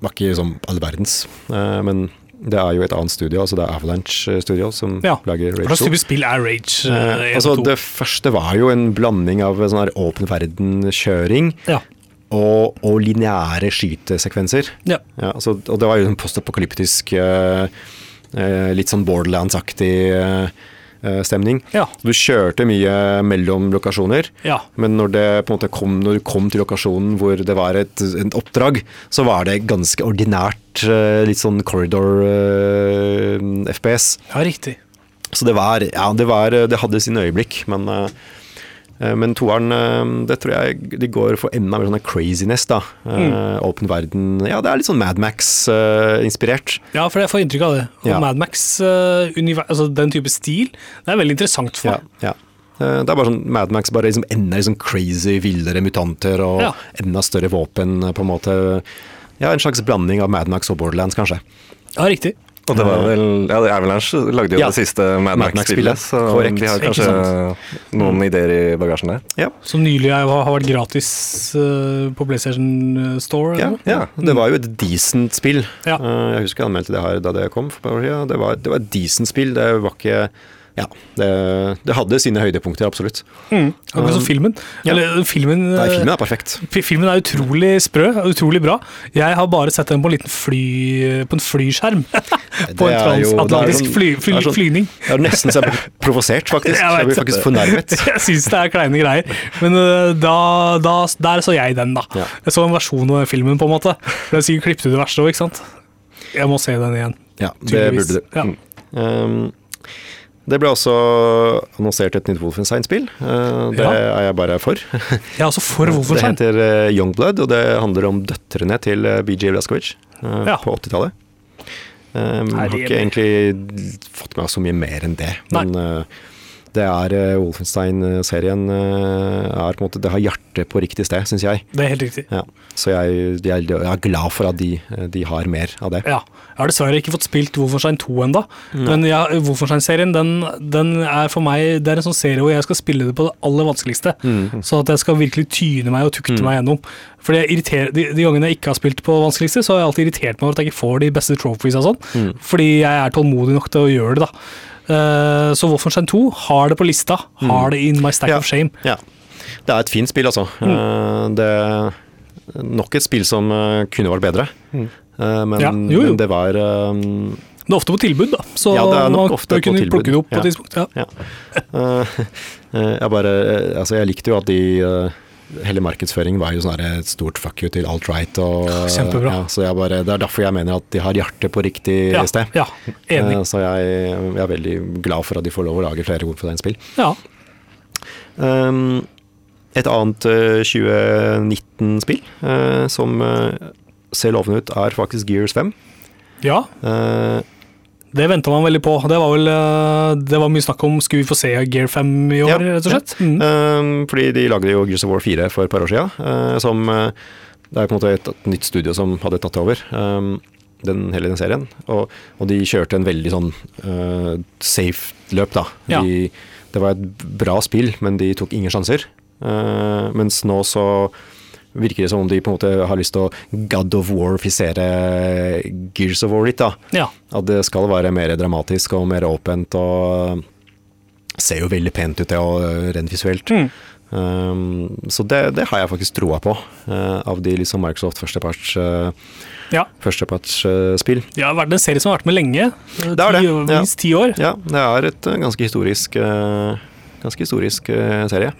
Var ikke sånn all verdens, men det er jo et annet studio, altså det er Avalanche Studio, som Ja. lager Rage 2. Hva type spill er Rage? Eh, eh, altså 1 og 2? Det første var jo en blanding av sånn her åpen verden-kjøring Ja. og, og lineære skytesekvenser. ja. Ja, altså, og det var jo en postapokalyptisk, eh, eh, litt sånn Borderlands-aktig eh, eh, stemning. Ja. Du kjørte mye mellom lokasjoner, Ja. men når, det på en måte kom, når du kom til lokasjonen hvor det var et, et oppdrag, så var det ganske ordinært, eh, litt sånn corridor-FPS. ja, riktig. Så det var, ja, det var Det hadde sine øyeblikk, men eh, eh, men toeren, eh, det tror jeg de går for enda mer sånn craziness, da. Eh, Åpen verden Ja, det er litt sånn Mad Max-inspirert. Ja, for jeg får inntrykk av det. Og Ja. Mad Max, eh, altså den type stil, det er veldig interessant for ja, meg. ja. ja. Det er bare sånn Mad Max, bare liksom enda sånn crazy, villere mutanter og Ja. enda større våpen, eh, på en måte. Ja, en slags blanding av Mad Max og Borderlands, kanskje. Ja, riktig. Og det var vel ja, Avalanche lagde jo Ja. det siste Mad Max-spillet. så Korrekt. de har kanskje noen ideer i bagasjen der. Ja. Som nylig har har vært gratis eh, på PlayStation eh, Store. Ja, ja, det var jo et decent spill. Ja. Eh, Jeg husker jeg anmeldte det her da det kom. for et par år siden. Det var, det var et decent spill. Det var ikke Ja, det, det hadde sine høydepunkter, absolutt. Mm. Akkurat som filmen. Ja. Eller filmen, Nei, eh, filmen er perfekt. filmen er utrolig sprø, utrolig bra. Jeg har bare sett den på en liten fly, på en flyskjerm. <laughs> på en transatlantisk sånn- fly, fly, er sånn- flyning. Jeg har nesten så <laughs> provosert, faktisk. Jeg Jeg, blir faktisk fornærmet. <laughs> Jeg syns det er kleine greier, men øh, da, da, der så jeg den, da. Ja. Jeg så en versjon av filmen, på en måte. Er sikkert klippet ut det verste òg, ikke sant. Jeg må se den igjen. Ja, det burde du. Ja. Um, Det ble også annonsert et nytt Wolfenstein-spill. Eh, Det Ja. er jeg bare for. <laughs> Jeg er altså for <laughs> Wolfenstein. Det heter eh, Youngblood, og det handler om døtrene til eh, BJ Blazkowicz eh, Ja. på 80-tallet. Um, Nei, har ikke egentlig fått med meg så mye mer enn det. Men eh, det er eh, Wolfenstein-serien eh, er på en måte Det har hjertet på riktig sted, syns jeg. Det er helt riktig. Ja. Så jeg, jeg, er glad for at de, de har mer av det. Ja. Jeg har dessverre ikke fått spilt Wolfenstein 2 ennå, men ja, Wolfenstein-serien den, den er for meg Det er en sånn serie hvor jeg skal spille det på det aller vanskeligste. Så at jeg skal virkelig tyne meg og tukte meg gjennom. Irriterer, de, de gangene jeg ikke har spilt på vanskeligste, så har jeg alltid irritert meg over at jeg ikke får de beste trophies og sånn. Fordi jeg er tålmodig nok til å gjøre det, da. Eh, så Wolfenstein 2 har det på lista. Har det in my stack Ja. of shame. Ja. Det er et fint spill, altså. Mm. Eh, Det er nok et spill som eh, kunne vært bedre. Mm. Men, Ja, jo, jo. men det var um... Det er ofte på tilbud, da. Så Ja, det er nok man ofte kunne på plukke det opp på et tidspunkt. Ja. <laughs> Jeg bare Altså, jeg likte jo at de Hele markedsføringen var jo sånn et stort fuck you til alt-right. Og, Kjempebra. Ja, så bare, det er derfor jeg mener at de har hjertet på riktig Ja, sted. ja, enig. Eh, Så jeg, jeg er veldig glad for at de får lov å lage flere Wolfenstein-spill. Ja. Um, et annet eh, 2019-spill uh, som eh, ser lovende ut, er faktisk Gears 5. ja. Eh, Det venta man veldig på. Det var vel eh, Det var mye snakk om skulle vi få se Gear 5 i år, Ja, rett og slett. Mm. Um, fordi de lagde jo Gears of War 4 for et par år siden. uh, som uh, Det er på en måte et, nytt studio som hadde tatt over. Um, den, hele den serien. Og, og de kjørte en veldig sånn uh, safe løp, da. Ja. De, det var et bra spill, men de tok ingen sjanser. Mens nå så virker det som om de på en måte har lyst til å God of War-fisere Gears of War litt, da. Ja. At det skal være mer dramatisk og mer åpent og ser jo veldig pent ut, det og rent visuelt. Mm. Um, så det, det har jeg faktisk troa på, uh, av de liksom Microsoft førsteparts, uh, ja. førstepartsspill. Det har vært en serie som har vært med lenge. Det er det, Ti, ja. Ti år. ja, det er et eh, ganske historisk, eh, ganske historisk serie.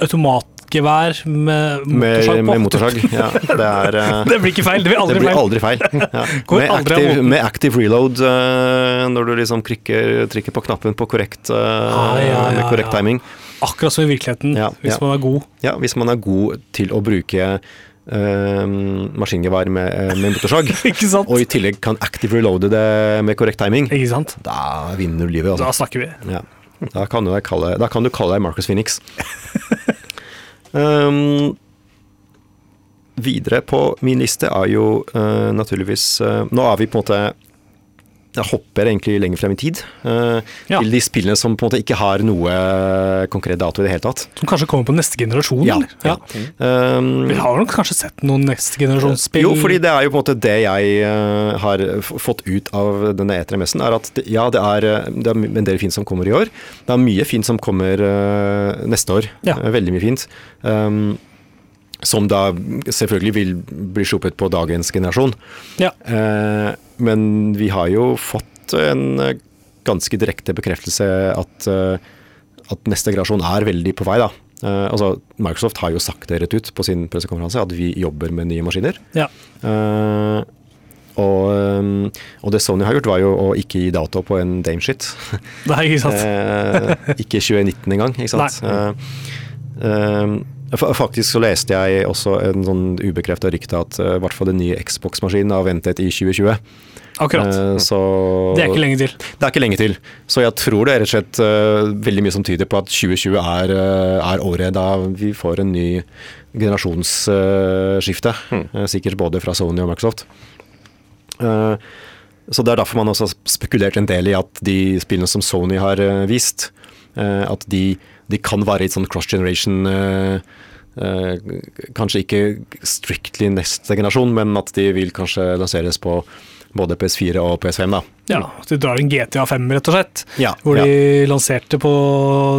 Automatgevær med Med, motorsag på. med motorsag. Ja, det er <laughs> eh, Det blir ikke feil. Det blir Det aldri blir feil. aldri feil. <laughs> Ja. Med, active, med active reload, eh, når du liksom trykker, trykker på knappen på korrekt, eh, Ah, ja, med korrekt timing. Akkurat som i virkeligheten, hvis man er god. Ja, hvis man er god til å bruke Uh, maskingevær med, med motorsag, <laughs> Ikke sant? og i tillegg kan active reloade det med korrekt timing, Ikke sant? da vinner du livet. Da Altså. snakker vi. Ja. Da, kan du kalle, da kan du kalle deg Marcus Phoenix. Um, videre på min liste er jo uh, naturligvis uh, Nå er vi på en måte hopper egentlig lenger frem i tid. Uh, Ja. Til de spillene som på en måte ikke har noe konkret dato i det hele tatt. Som kanskje kommer på neste generasjon, Ja, eller? ja. Um, Vi har nok kanskje sett noen neste generasjonsspill. Jo, fordi det er jo på en måte det jeg uh, har fått ut av denne E3-messen, er at det, ja, det er, eh, det er en del fint som kommer i år. Det er mye fint som kommer uh, neste år. Ja. Eh, veldig mye fint. Um, som da selvfølgelig vil bli sluppet på dagens generasjon. Ja. Eh, men vi har jo fått en eh, ganske direkte bekreftelse at, eh, at neste generasjon er veldig på vei, da. Eh, altså, Microsoft har jo sagt det rett ut på sin pressekonferanse at vi jobber med nye maskiner. Ja. Og, og det Sony har gjort, var jo å ikke gi dato på en dameshit. Ikke sant. <laughs> Ikke 2019 engang, ikke sant. Fa- faktisk så leste jeg også en sånn ubekrefta rykte at eh, i hvert fall den nye Xbox-maskinen har ventet i 2020. Akkurat. Eh, så det er ikke lenge til. Det er ikke lenge til. Så jeg tror det er rett og slett eh, veldig mye som tyder på at 2020 er, er året da vi får en ny generasjonsskifte. Eh, sikkert både fra Sony og Microsoft. Så det er derfor man også har spekulert en del i at de spillene som Sony har vist, at de, de kan være litt sånn cross generation eh, eh, Kanskje ikke strictly neste generasjon, men at de vil kanskje lanseres på både PS4 og PS5. da. Ja, de drar en GTA 5, rett og slett. Ja, hvor ja. de lanserte på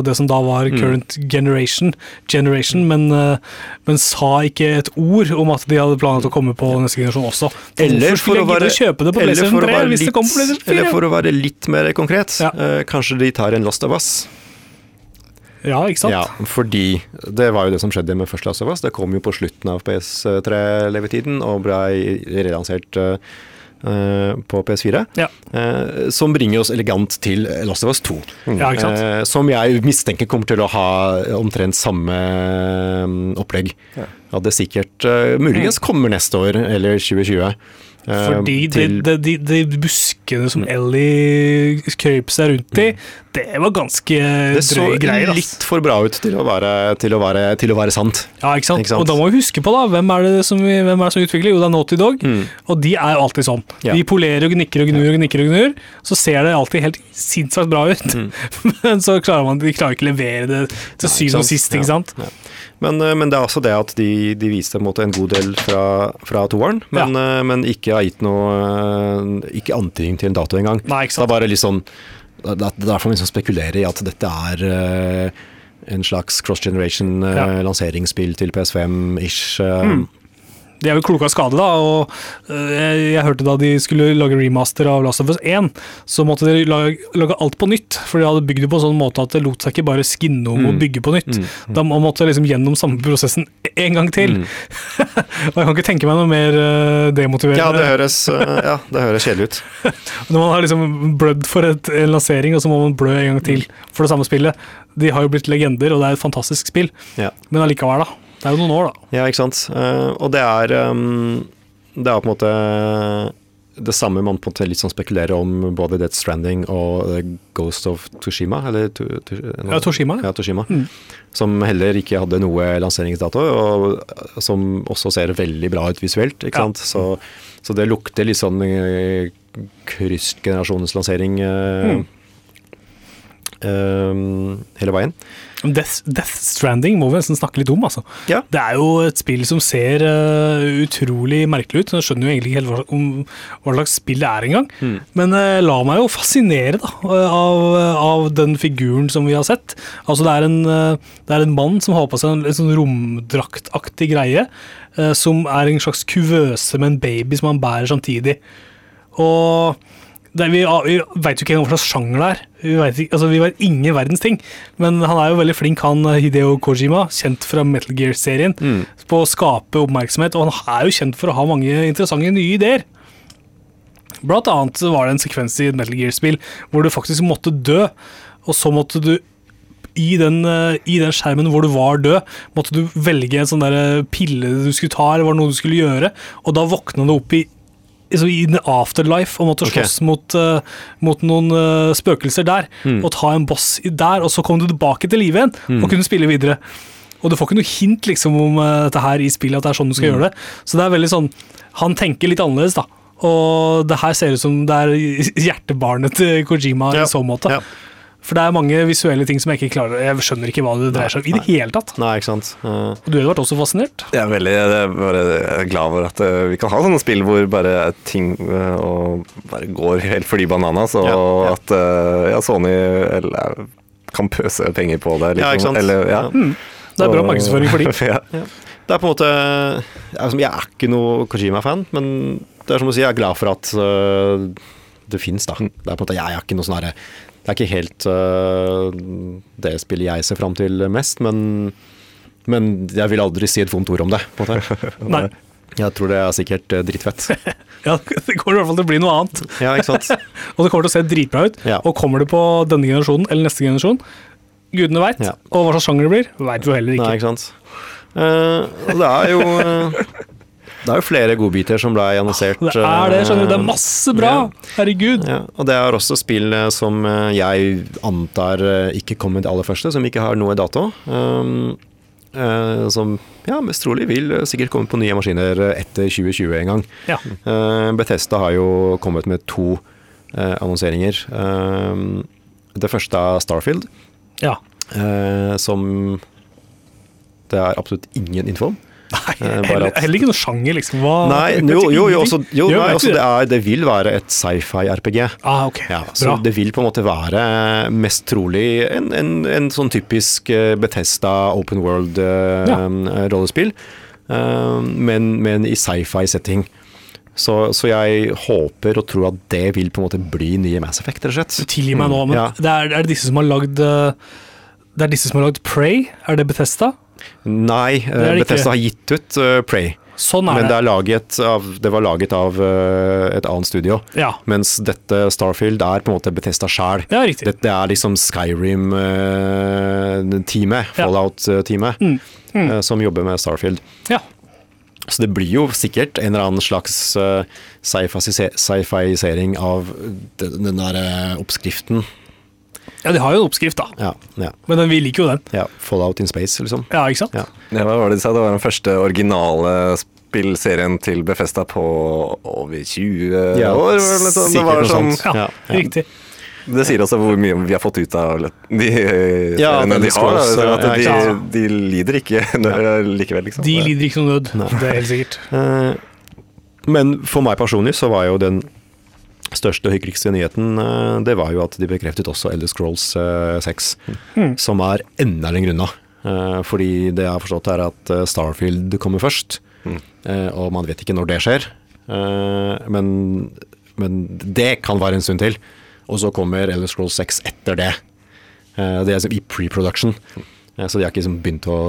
det som da var Mm. current generation, generation men, eh, men sa ikke et ord om at de hadde planlagt å komme på neste generasjon også. Eller for, å være, kjøpe det på eller for å være litt, eller for å være litt mer konkret, Ja. kanskje de tar en Lost of Us. Ja, ikke sant? Ja, fordi det var jo det som skjedde med første Last of Us. Det kom jo på slutten av PS3-levetiden og ble relansert eh, eh, på PS4. Ja. eh, som bringer oss elegant til Last of Us 2. Ja, ikke sant? Som jeg mistenker kommer til å ha omtrent samme opplegg. opplegg. At det sikkert muligens kommer neste år, eller 2020. eh, Fordi til- de, de, de buskene som Ellie krøp seg rundt i, det var ganske det drøye greier. så litt for bra ut til å være, til å være, til å være sant. Ja, ikke sant? Ikke sant? Og da må vi huske på, da, hvem er det som, er det som utvikler? Jo, det er Naughty Dog. Og de er alltid sånn. Ja. De polerer og gnikker og gnur og gnikker og gnur, så ser det alltid helt sinnssykt bra ut. <laughs> Men så klarer man de klarer ikke levere det til syvende og sist, ikke sant? Ja. Men, eh, men det er også det at de, de viste en måte en god del fra, fra toeren, men, ja. men ikke har gitt noe eh, Ikke antydning til en dato engang. Det er bare litt sånn Det er derfor man liksom spekulerer i at dette er eh, en slags cross-generation eh, Ja. lanseringsspill til PS5-ish. eh, De er jo kloke av skade, da. Og øh, jeg, jeg hørte da de skulle lage remaster av Last of Us 1, så måtte de lage, lage alt på nytt. For de hadde bygd det på en sånn måte at det lot seg ikke bare skinne om og bygge på nytt. Da man måtte liksom gjennom samme prosessen en gang til. <laughs> og jeg kan ikke tenke meg noe mer uh, demotiverende. Ja, det høres, uh, ja, det høres kjedelig ut. <laughs> Når man har liksom blødd for et, en lansering, og så må man blø en gang til for det samme spillet. De har jo blitt legender, og det er et fantastisk spill. Ja. Men allikevel, da. Det er jo noen år, da. Ja, ikke sant. Eh, og det er um, Det er på en måte det samme man på en måte litt sånn spekulerer om både Death Stranding og eh, Ghost of Toshima, eller to, to, no, Ja, Toshima, ja. Toshima mm. Som heller ikke hadde noe lanseringsdato, og som også ser veldig bra ut visuelt. ikke Ja. sant? Så, så det lukter litt sånn kryssgenerasjonens lansering eh, Mm. eh, hele veien. Death, Death Stranding må vi nesten snakke litt om, altså. Ja. Det er jo et spill som ser uh, utrolig merkelig ut. så Jeg skjønner jo egentlig ikke helt hva, om, hva slags spill det er engang. Mm. Men uh, la meg jo fascinere da, av, av den figuren som vi har sett. Altså Det er en, uh, det er en mann som har på seg en, en sånn romdraktaktig greie, eh, som er en slags kuvøse med en baby som han bærer samtidig. Og det, vi vi veit jo ikke engang hva slags sjanger det er. Vi vet, altså, vi vet ingen verdens ting. Men han er jo veldig flink, han eh, Hideo Kojima, kjent fra Metal Gear-serien, på å skape oppmerksomhet. Og han er jo kjent for å ha mange interessante nye ideer. Blant annet var det en sekvens i et Metal Gear-spill hvor du faktisk måtte dø, og så måtte du i den, eh, I den skjermen hvor du var død, måtte du velge en sånn der eh, pille du skulle ta, eller var det noe du skulle gjøre, og da våkna du opp i i the afterlife og måtte Ok. slåss mot, uh, mot noen uh, spøkelser der, og ta en boss der, og så kom du tilbake til live igjen og kunne spille videre. Og du får ikke noe hint liksom om uh, dette her i spillet, at det er sånn du skal gjøre det. Så det er veldig sånn Han tenker litt annerledes, da. Og det her ser ut som det er hjertebarnet til Kojima Ja, i så måte. ja. For det er mange visuelle ting som jeg ikke klarer Jeg skjønner ikke hva det dreier seg om i det hele tatt. Nei, ikke sant. Uh, Og du Edvard, også fascinert? Jeg er veldig jeg er bare glad for at eh, vi kan ha sånne spill hvor bare ting eh, og bare går helt fordi bananas, og Ja, ja. at eh, ja, Sony eller, kan pøse penger på det. Ja, ikke sant. Eller, ja. Det er bra markedsføring for de. <laughs> ja. Det er på en måte Jeg er ikke noe Kojima-fan, men det er som å si, jeg er glad for at det fins, da. Det er på en måte, jeg er ikke noe sånn herre Det er ikke helt uh, det spillet jeg ser fram til mest, men, men jeg vil aldri si et vondt ord om det. På en måte. <laughs> Nei. Jeg tror det er sikkert øh, drittfett. <laughs> Ja, det kommer i hvert fall til å bli noe annet. Ja, ikke sant. <laughs> Og det kommer til å se dritbra ut. Ja. Og kommer det på denne generasjonen eller neste generasjon, gudene veit. Ja. Og hva slags sjanger det blir, veit vi jo heller ikke. Nei, ikke sant. Uh, det er jo øh, Det er jo flere godbiter som ble annonsert. Det er det, skjønner du. Det er masse bra! ja. Herregud. Ja, og det er også spill eh, som eh, jeg antar eh, ikke kommer til aller første, som ikke har noe dato. Um, uh, som ja, mest trolig vil sikkert komme på nye maskiner etter 2020 en gang. Ja. Uh, Bethesda har jo kommet med to uh, annonseringer. Um, det første er Starfield, ja. som det er absolutt ingen info om. Nei, Eh, heller, heller ikke noe sjanger, liksom. Hva, Nei, jo, jo, jo, også, jo nei, altså, det, er, det vil være et sci-fi-RPG. Ah, ok. Ja, så det vil på en måte være mest trolig en, en, en sånn typisk eh, Bethesda open world-rollespill, men, men i sci-fi-setting. Så, så jeg håper og tror at det vil på en måte bli nye Mass Effect, rett og slett. Tilgi meg nå, men Ja. det er, er det disse som har lagd Det er disse som har lagd Prey? Er det Bethesda? Nei, eh, det. Bethesda har gitt ut uh, Prey. sånn er Men det, det. er laget av, det var laget av uh, et annet studio. Ja. Mens dette Starfield er på en måte Bethesda sjæl. Ja, det, Dette er liksom Skyrim-teamet, uh, Fallout-teamet, Mm, eh, som jobber med Starfield. Ja. Så det blir jo sikkert en eller annen slags uh, sci-fi-isering av den, den der oppskriften. Ja, de har jo en oppskrift, da. Ja, ja, Men den, vi liker jo den. ja. Fallout in space, liksom. Ja, ikke sant? Ja. Ja, hva var det de sa? Det var den første originale spillserien til Befesta på over 20 Ja, år. var det liksom. Det, sikkert var sånn. Ja, riktig. det sier også hvor mye vi har fått ut av de Ja, de, de har. da. Så At ja, de, de lider ikke <laughs> likevel, liksom. De lider ikke noe nød. Nei. Det er helt sikkert. Eh, Men for meg personlig så var jo den største og hyggeligste nyheten eh, Det var jo at de bekreftet også Elder Scrolls eh, 6, som er enda lenger unna. Eh, Fordi det jeg har forstått er at Starfield kommer først, mm. og man vet ikke når det skjer. Eh, Men, men det kan være en stund til. Og så kommer Elder Scrolls 6 etter det. Eh, Det er liksom i pre-production, så de har ikke liksom begynt å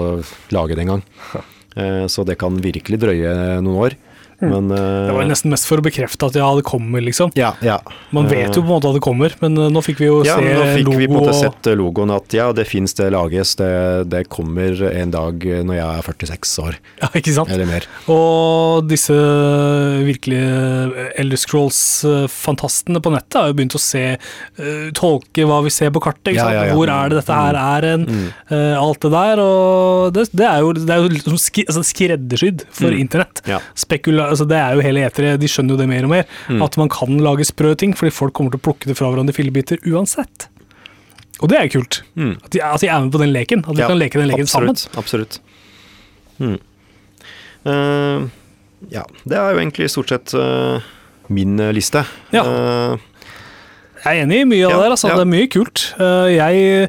lage det engang. <laughs> Eh, Så det kan virkelig drøye noen år. Men eh, Det var nesten mest for å bekrefte at ja, det kommer, liksom. ja, ja. Man vet jo på en måte at det kommer, men eh, nå fikk vi jo ja, se men nå fikk logo vi på en måte sett logoen at ja, det fins, det lages, det, det kommer en dag når jeg er 46 år, <laughs> Ja, ikke sant? eller mer. Og disse virkelige Elder Scrolls-fantastene på nettet har jo begynt å se eh, Tolke hva vi ser på kartet. Ikke sant? ja, ja. Hvor er det dette her er en? eh, alt det der. Og det, det er jo, det er jo liksom altså skreddersydd for internett. Ja. Spekula, altså det er jo hele etere, De skjønner jo det mer og mer. At man kan lage sprø ting, fordi folk kommer til å plukke det fra hverandre i fillebiter uansett. Og det er kult. At, de, at de er med på den leken. At vi kan leke den leken sammen. absolutt, Absolutt. Mm. Uh, ja, det er jo egentlig stort sett uh, min eh, liste. Ja. Uh, Jeg er enig i mye av Ja, det der. Altså. ja. Det er mye kult. Jeg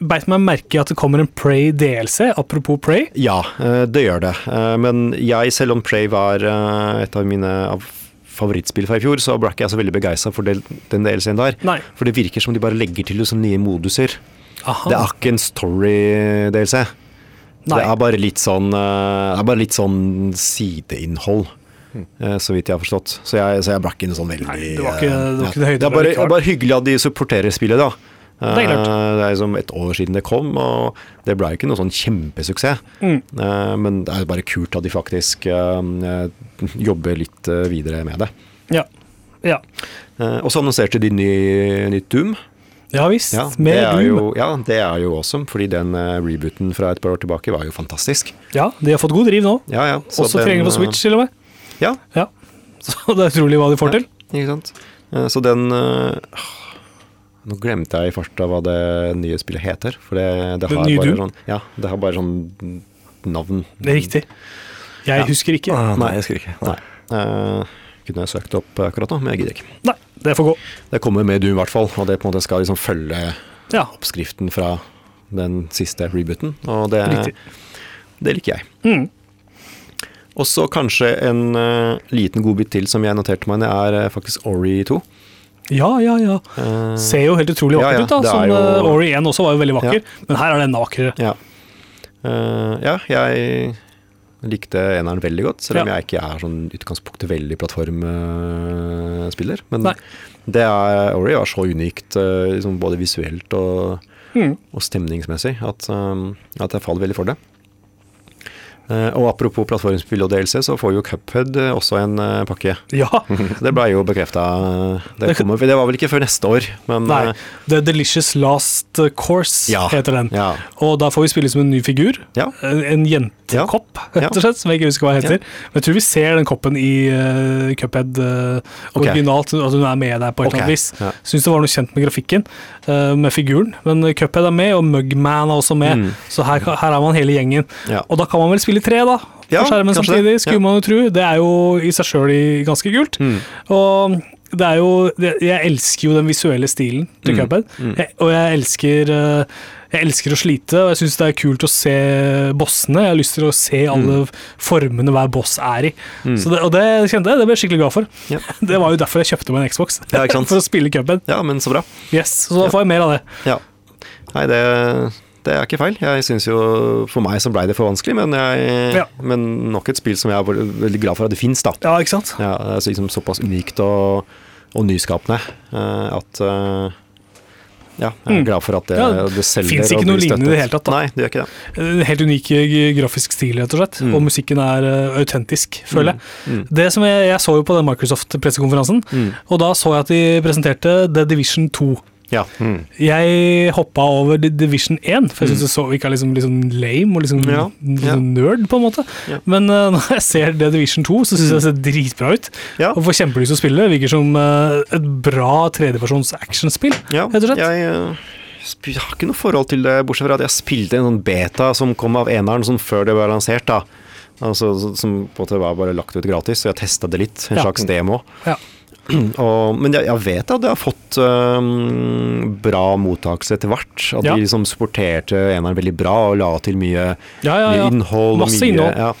beit meg merke i at det kommer en Pray DLC, apropos Pray. Ja, eh, det gjør det. Eh, Men jeg, selv om Prey var eh, et av mine favorittspill fra i fjor, så ble ikke jeg så veldig begeistra for den DLC-en der. Nei. For det virker som de bare legger til liksom nye moduser. Aha. Det er ikke en story-DLC. Det er bare litt sånn Det er bare litt sånn sideinnhold. eh, Så vidt jeg har forstått. Så jeg, så jeg ble ikke noe sånn veldig Nei, det var ikke- det var ikke det høyde Det er bare, det er bare hyggelig at de supporterer spillet, da. Det er klart. Eh, Det er liksom et år siden det kom, og det ble ikke noe sånn kjempesuksess. Mm. Eh, Men det er bare kult at de faktisk eh, jobber litt eh, videre med det. Ja. ja. Eh, Og så annonserte de ny, nytt Doom. Ja visst. Ja, med Doom. jo, ja, det er jo awesome, fordi den eh, rebooten fra et par år tilbake var jo fantastisk. Ja, de har fått god driv nå. Ja, ja. så Også tilgjengelig på eh, Switch, til og med. Ja, Ja. <laughs> Så det er utrolig hva de får til. ikke sant. Eh, Så den eh, Nå glemte jeg i farta hva det nye spillet heter. For det, det, har bare sånn, ja, det har bare sånn navn. Det er riktig. Jeg Ja. husker ikke. Ah, nei, jeg husker ikke. Nei. Uh, kunne jeg søkt opp akkurat nå, men jeg gidder ikke. Nei, det får gå. Det kommer med Doom i hvert fall, og det på en måte skal liksom følge Ja, oppskriften fra den siste rebooten. Og det, det liker jeg. Mm. Og så kanskje en uh, liten godbit til som jeg noterte meg det er uh, faktisk Ori 2. ja, ja. ja. Eh, Ser jo helt utrolig vakkert ja, ut. da. Sånn, jo- eh, Ori 1 også var jo veldig vakker, men her er det enda vakrere. Ja. Uh, ja, jeg likte eneren veldig godt, selv om Ja. jeg ikke er sånn utgangspunktet veldig plattformspiller. Men Nei. det er, Ori var så unikt, liksom både visuelt og, Mm. og stemningsmessig, at, um, at jeg faller veldig for det. Eh, og apropos plattformspill og DLC, så får jo Cuphead eh, også en eh, pakke. Ja. <laughs> Det ble jo bekrefta. Det, Det- var vel ikke før neste år, men Nei. The Delicious Last Course Ja. heter den. ja. Og da får vi spille som en ny figur. Ja. En, en jentekopp, <laughs> rett og slett, som jeg ikke husker hva heter. Men jeg tror vi ser den koppen i uh, Cuphead uh, originalt, at hun er med der på et eller annet vis. ja. Syns det var noe kjent med grafikken, uh, med figuren. Men Cuphead er med, og Mugman er også med. Mm. Så her, her er man hele gjengen. Og da kan man vel spille tre, da? Ja, skjermen samtidig, skulle Ja. man jo tro. Det er jo i seg sjøl ganske kult. Mm. Og det er jo Jeg elsker jo den visuelle stilen til Mm. Cuphead. Jeg, og jeg elsker eh, Jeg elsker å slite, og jeg syns det er kult å se bossene. Jeg har lyst til å se alle formene hver boss er i. Så det, og det kjente jeg, det ble jeg skikkelig glad for. Mm. Ja. <laughs> Det var jo derfor jeg kjøpte meg en Xbox. Ja, <laughs> for å spille Cuphead. ja, men så bra. Yes, Så da får jeg mer av det. Ja. Nei, det, det er ikke feil. Jeg synes jo, For meg så blei det for vanskelig, men, jeg, Ja. men nok et spill som jeg er veldig glad for at det fins, da. Ja, ikke sant? Ja, det er liksom såpass unikt og, og nyskapende eh, at eh, Ja, jeg er Mm. glad for at det, Ja, det selger finnes ikke noe lignende i det hele tatt, da. Nei, det gjør ikke det. Helt unik eh, grafisk stil, rett og slett. Mm. Og musikken er uh, autentisk, føler jeg. Mm. Det som jeg, jeg så jo på den Microsoft-pressekonferansen, Mm. og da så jeg at de presenterte The Division 2. Ja. Jeg hoppa over Division 1, for jeg syns det så virka liksom, liksom lame og liksom, Mm. Ja, litt ja. nerd, på en måte. Ja. Men uh, <laughs> når jeg ser det Division 2, så syns jeg det ser dritbra ut. Og får kjempelyst til å spille. Det virker som uh, et bra tredjepersons actionspill, Ja, rett og slett. jeg eh, jeg har ikke noe forhold til det, bortsett fra at jeg spilte en sånn beta som kom av eneren sånn før det var lansert. da Altså, Som på en måte var bare lagt ut gratis, så jeg testa det litt. En Ja. slags demo. Ja. <clears throat> Og, men jeg, jeg vet at det har fått um, bra mottakelse etter hvert. At Ja. de liksom supporterte eneren veldig bra og la til mye, Ja, ja, mye innhold. Masse mye, innhold. Ja,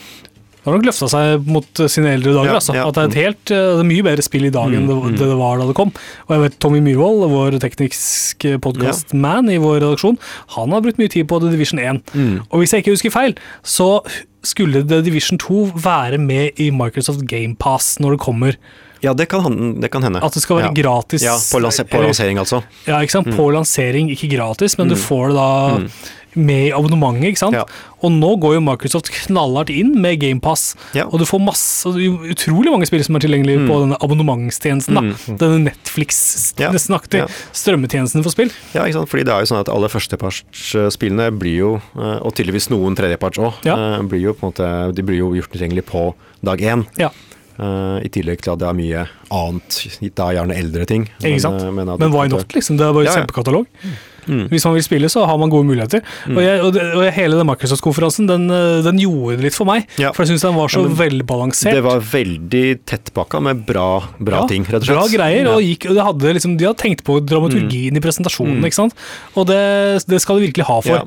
Det har nok løfta seg mot eh, sine eldre dager. Ja, altså. ja. At det er et helt, eh, det er mye bedre spill i dag enn det, Mm, mm. det det var da det kom. Og jeg vet Tommy Myhrvold, vår teknisk podkast-man i vår redaksjon, han har brukt mye tid på The Division 1. Mm. Og hvis jeg ikke husker feil, så skulle The Division 2 være med i Microsoft GamePass når det kommer. Ja det, kan, det kan hende. At det skal være ja. gratis. Ja, på, lanse, på lansering, altså. Ja, ikke sant? På lansering, ikke gratis, men du får det da Mm. med i abonnementet. ikke sant? Ja. Og nå går jo Microsoft knallhardt inn med GamePass, Ja. og du får masse, utrolig mange spill som er tilgjengelige på denne abonnementstjenesten. da. Mm. Denne Netflix, Ja. nesten aktig, strømmetjenesten for spill. Ja, ikke sant? Fordi det er jo sånn at alle førstepartsspillene blir jo, eh, og tydeligvis noen tredjeparts òg, Ja. blir jo på en måte, de blir jo gjort tilgjengelig på dag én. Ja. Eh, I tillegg til at det er mye annet, da gjerne eldre ting. Sant? eh, men, Men det why not, liksom? Det er bare Ja, ja. kjempekatalog. Mm. Hvis man vil spille, så har man gode muligheter. Og, jeg, og, det, og hele den Microsoft-konferansen, den, eh, den gjorde det litt for meg. Ja. For jeg syns den var så men velbalansert. Det var veldig tettpakka med bra, bra ting, rett og slett. Bra greier. Mm. og, gikk, og det hadde liksom, de hadde tenkt på dramaturgien i presentasjonen, ikke sant. Og det, det skal de virkelig ha for.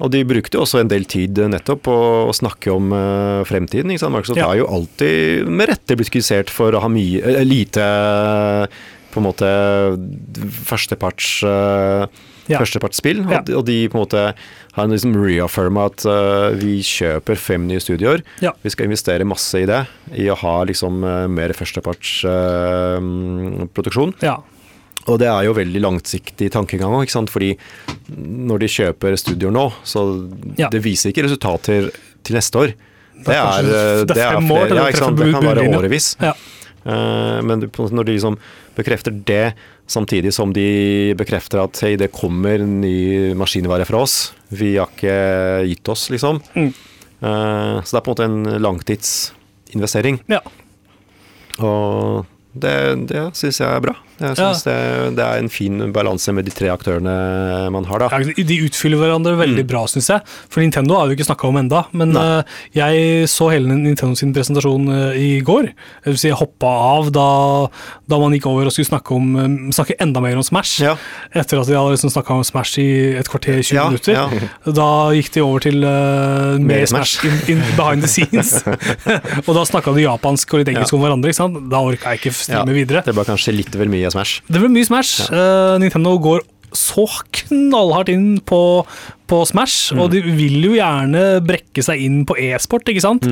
Og de brukte jo også en del tid nettopp på å snakke om eh, fremtiden. Ikke sant? Microsoft Ja. er jo alltid med rette blitt kritisert for å ha mye, eh, lite på en måte førsteparts eh, Ja. førstepartsspill. Ja. Og, de- på en måte har liksom reaffirma at uh, vi kjøper fem nye studioer. Ja. Vi skal investere masse i det, i å ha liksom uh, mer førstepartsproduksjon. Ja. Og det er jo veldig langsiktig tankegang òg. Fordi når de kjøper studioer nå, så Ja. det viser ikke resultater til neste år. Det er er, kanskje- eh, det er flere- ja, det ikke sant? Det kan være årevis. Ja. Eh, Men det- når de liksom bekrefter det, samtidig som de bekrefter at hei, det kommer ny maskinvare fra oss, vi har ikke gitt oss, liksom. Mm. Eh, Så det er på en måte en langtidsinvestering. ja. Og det, det syns jeg er bra. Jeg Ja. synes det, det er en fin balanse med de tre aktørene man har, da. Ja, De utfyller hverandre veldig bra, syns jeg. For Nintendo har vi ikke snakka om enda, men Mm. Nei. eh, jeg så hele Nintendo sin presentasjon eh, i går. Det vil si, jeg hoppa av da, da man gikk over og skulle snakke, om, eh, snakke enda mer om Smash. Ja. Etter at de hadde liksom snakka om Smash i et kvarter, 20 Ja, minutter. ja. Da gikk de over til uh, mer Smash, in, in behind the scenes. <laughs> og da snakka de japansk og litt engelsk Ja. om hverandre. ikke sant? Da orka jeg ikke streame Ja, videre. Det var kanskje litt vel mye Smash. Det ble mye Smash. Eh, Nintendo går så knallhardt inn på, på Smash, og de vil jo gjerne brekke seg inn på e-sport, ikke sant?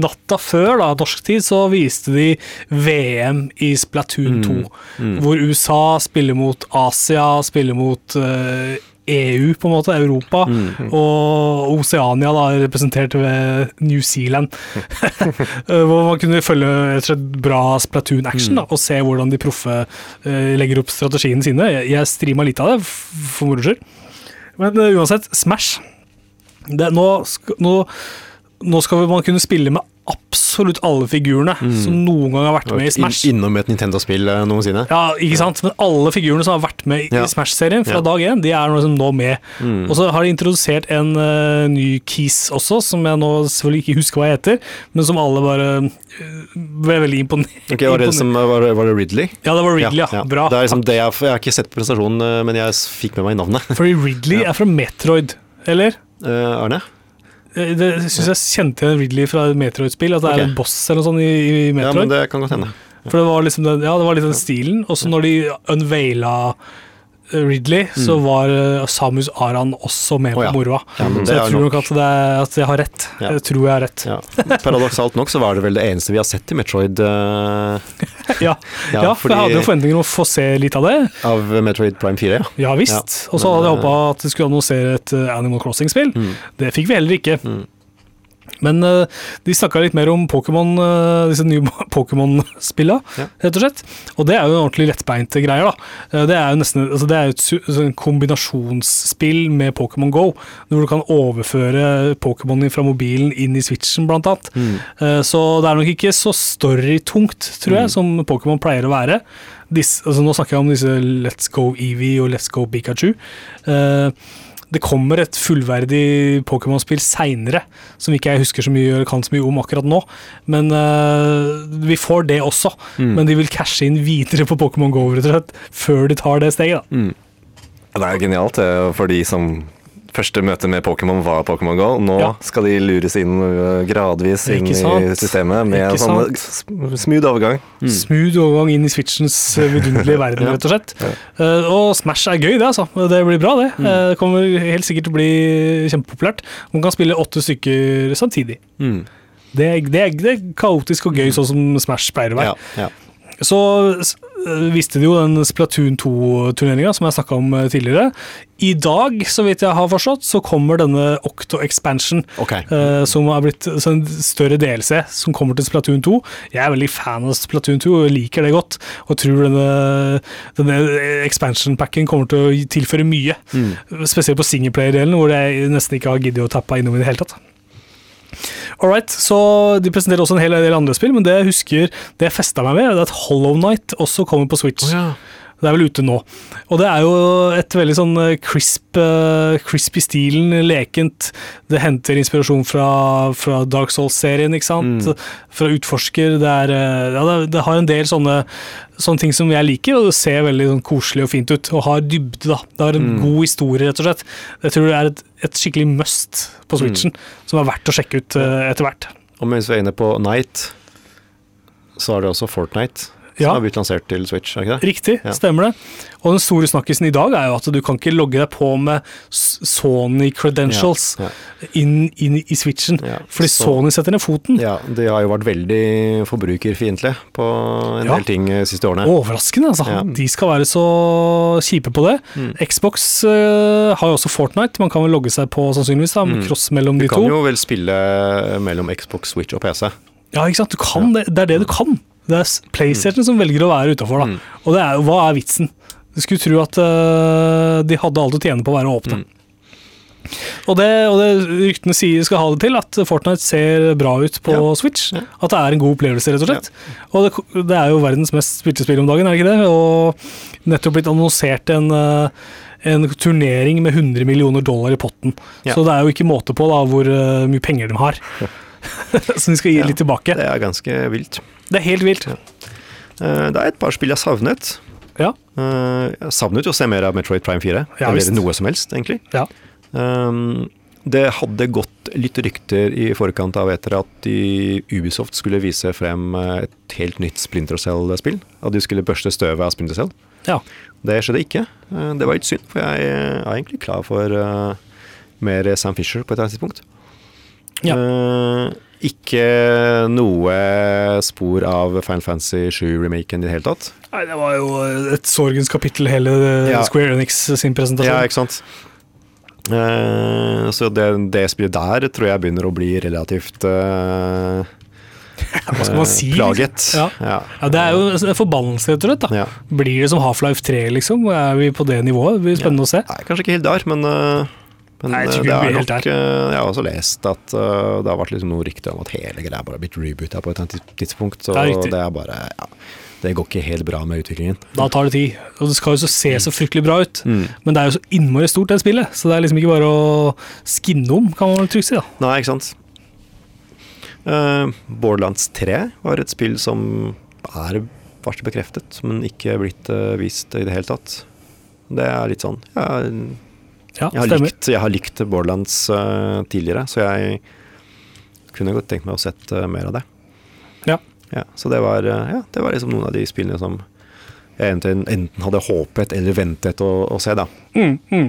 Natta før, da, norsk tid, så viste de VM i Splatoon 2, hvor USA spiller mot Asia, spiller mot eh, EU, på en måte, Europa, og Oceania da, representert ved New Zealand. <laughs> Eh, Hvor man kunne følge et bra Splatoon-action da, og se hvordan de proffe uh, legger opp strategiene sine. Jeg, jeg streama litt av det, for moro skyld. Men uh, uansett, Smash det, nå, nå, nå skal man kunne spille med absolutt alle figurene som noen gang har vært med i Smash. In, innom et Nintendo-spill eh, noensinne. Ja, ikke sant? Men alle figurene som har vært med i Ja. Smash-serien fra Ja. dag én, de er liksom nå med. Mm. Og så har de introdusert en uh, ny keys også, som jeg nå selvfølgelig ikke husker hva heter, men som alle bare uh, ble veldig imponert Ok, var, det som, var, det, var det Ridley? Ja, det var Ridley, ja. Bra. Det er liksom det jeg, jeg har ikke sett presentasjonen, prestasjonen men jeg fikk med meg navnet. Fordi Ridley <laughs> er fra Metroid, eller? Uh, Arne? Eh, Det syns jeg kjente igjen Ridley fra Metroid-spill, at det okay. er en boss eller noe sånt i, i Ja, men det kan godt hende. For det var liksom den, ja, det var litt den stilen. Og så når de unveila Ridley, så var eh, Samus Aran også med på ja. moroa. Ja, så jeg tror nok- nok at, det er, at jeg har rett. Ja. Jeg tror jeg har rett. Paradoksalt nok så var det vel det eneste vi har sett i Metroid eh, <laughs> Ja, for jeg hadde jo forventninger om å få se litt av det. av Metroid Prime 4. Ja. Ja visst. Og så hadde jeg eh, håpa at de skulle annonsere et eh, Animal Crossing-spill. Mm. Det fikk vi heller ikke. Mm. Men eh, de snakka litt mer om Pokémon, eh, disse nye <laughs> Pokémon-spilla, Ja. rett og slett. Og det er jo en ordentlig lettbeinte greier, da. Eh, Det er jo nesten altså det er et sånn kombinasjonsspill med Pokémon Go, hvor du kan overføre Pokémon fra mobilen inn i Switchen, blant annet. Mm. Så det er nok ikke så storytungt, tror jeg, som Pokémon pleier å være. Dis, altså nå snakker jeg om disse Let's Go Eevee og Let's Go Pikachu. Eh, det kommer et fullverdig Pokémon-spill seinere, som ikke jeg husker så mye eller kan så mye om akkurat nå. Men uh, vi får det også. Mm. Men de vil cashe inn videre på Pokémon Go rett og slett, før de tar det steget. da. Mm. Det er genialt for de som første møte med Pokémon var Pokémon GO. Nå Ja. skal de lures inn øh, gradvis inn i systemet med sånn smooth overgang. Mm. Smooth overgang inn i Switchens eh, vidunderlige <laughs> verden, rett og slett. Eh, og Smash er gøy, det, altså. Det blir bra, det. Mm. Det kommer helt sikkert til å bli kjempepopulært. Man kan spille åtte stykker samtidig. Mm. Det, er- det, det er kaotisk og gøy, sånn som Smash pleier å være. Ja, ja. Så øh, visste de jo den Splatoon 2-turneringa som jeg snakka om øh, tidligere. I dag, så vidt jeg har forstått, så kommer denne Octo Expansion, Okay. Uh, som er blitt så en større DLC, som kommer til Splatoon 2. Jeg er veldig fan av Splatoon 2 og liker det godt, og tror denne, denne expansion-packen kommer til å tilføre mye. Mm. Spesielt på singleplayer-delen, hvor jeg nesten ikke har giddet å tappe innom i det hele tatt. Alright, så De presenterer også en hel del andre spill, men det jeg husker Det jeg festa meg med, er at Hollow Night også kommer på Switch. Det er vel ute nå. Og det er jo et veldig sånn eh, crisp, eh, crisp i stilen, lekent. Det henter inspirasjon fra, fra Dark Souls-serien, ikke sant. Fra Utforsker. Det, er, eh, ja, det, det har en del sånne, sånne ting som jeg liker, og det ser veldig sånn koselig og fint ut. Og har dybde, da. Det har en god historie, rett og slett. Jeg tror det er et, et skikkelig must på Switchen, som er verdt å sjekke ut uh, etter hvert. Og mens vi er inne på Night, så er det også Fortnite Ja. som har blitt lansert til Switch, er ikke det? Riktig, Ja. stemmer det. Og den store snakkisen i dag er jo at du kan ikke logge deg på med Sony credentials Ja, inn, inn i switchen, fordi så- Sony setter ned foten. Ja, de har jo vært veldig forbrukerfiendtlige på en del ting de siste årene. Overraskende, altså. Mm. De skal være så kjipe på det. Xbox uh, har jo også Fortnite, man kan vel logge seg på sannsynligvis, da, med cross mellom de to. Du Mm. kan jo vel spille mellom Xbox, Switch og PC. Ja, ikke sant. Du kan det. Det er det du kan. Det er PlayStation mm. som velger å være utafor, da. Mm. Og det er hva er vitsen? Du skulle tro at uh, de hadde alt å tjene på å være åpne. Mm. Og det, og det ryktene sier skal ha det til, at Fortnite ser bra ut på Ja. Switch. At det er en god opplevelse, rett og slett. Og det, det er jo verdens mest spilte spill om dagen, er det ikke det? Og nettopp blitt annonsert en, uh, en turnering med 100 millioner dollar i potten. Ja. Så det er jo ikke måte på da hvor uh, mye penger de har. <laughs> <laughs> Som de skal gi Ja. litt tilbake. Det er ganske vilt. Det er helt vilt. Eh, Det er et par spill jeg savnet. Ja. Eh, Jeg savnet jo å se mer av Metroid Prime 4. Ja, Eller visst. noe som helst, egentlig. Ja. Um, det hadde gått litt rykter i forkant av etter at Ubisoft skulle vise frem eh, et helt nytt Splinter Cell-spill. At de skulle børste støvet av Splinter Cell. Ja. Det skjedde ikke. Det var litt synd, for jeg er egentlig klar for mer Sam Fisher på et eller annet tidspunkt. Ja. Ikke noe spor av Final Fantasy 7-remaken i det hele tatt. Nei, det var jo et sorgens kapittel, hele Ja. Square Enix sin presentasjon. Ja, ikke sant? Uh, så det, det spillet der tror jeg begynner å bli relativt uh, <laughs> Hva skal man si? eh, Plaget. liksom? Ja. Ja, det er jo en forbannelse, rett og slett. da. Blir det som Half-Life 3, liksom? Er vi på det nivået? Det blir spennende å se. Nei, kanskje ikke helt der, men, eh, men Nei, eh, det er nok eh, Jeg har også lest at uh, det har vært liksom noe rykte om at hele greia bare har blitt reboota på et tidspunkt. Så det er, det er bare ja, Det går ikke helt bra med utviklingen. Da tar det tid. Og det skal jo så se så fryktelig bra ut. Mm. Men det er jo så innmari stort, det spillet. Så det er liksom ikke bare å skinne om, kan man trygt si. da. Nei, ikke sant. Uh, Borderlands 3 var et spill som er fast bekreftet, men ikke blitt uh, vist i det hele tatt. Det er litt sånn Jeg, Ja, jeg, har, likt, jeg har likt Borderlands uh, tidligere, så jeg kunne godt tenkt meg å sett uh, mer av det. Ja. Ja, så det var, uh, ja, det var liksom noen av de spillene som jeg enten, enten hadde håpet eller ventet å, å se. da. Mm, mm.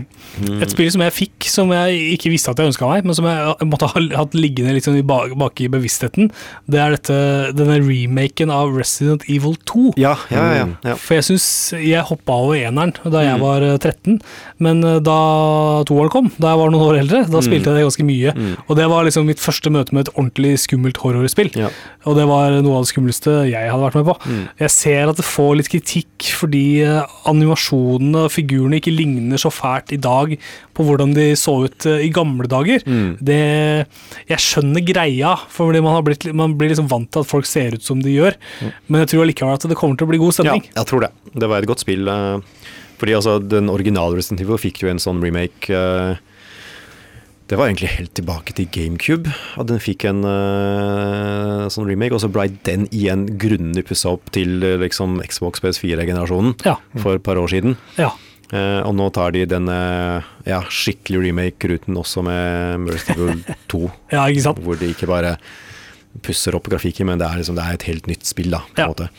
Et spill som jeg fikk, som jeg ikke visste at jeg ønska meg, men som jeg måtte ha hatt liggende litt sånn bak, bak i bevisstheten, det er dette, denne remaken av Resident Evil 2. Ja, ja, ja. ja. For jeg syns jeg hoppa over eneren da jeg var eh, 13, men eh, da toeren kom, da jeg var noen år eldre, da spilte jeg det ganske mye. Og det var liksom mitt første møte med et ordentlig skummelt horrorspill. Ja. Og det var noe av det skumleste jeg hadde vært med på. Jeg ser at det får litt kritikk fordi eh, animasjonene og figurene ikke ligner så fælt i dag på hvordan de så ut eh, i gamle dager. Det, jeg skjønner greia, for man, har blitt, man blir liksom vant til at folk ser ut som de gjør. Men jeg tror allikevel at det kommer til å bli god stemning. ja, jeg tror det. Det var et godt spill. eh, fordi altså, den originale Resident Evil fikk jo en sånn remake eh, Det var egentlig helt tilbake til GameCube. At den fikk en uh, sånn remake, og så blei den igjen grundig pussa opp til uh, liksom Xbox PS4-generasjonen Ja. for et par år siden. Ja. Eh, og nå tar de den eh, ja, skikkelig remake-ruten også med Resident Evil 2. ja, ikke sant? Hvor de ikke bare pusser opp grafikken, men det er, liksom, det er et helt nytt spill, da, på en Ja. måte.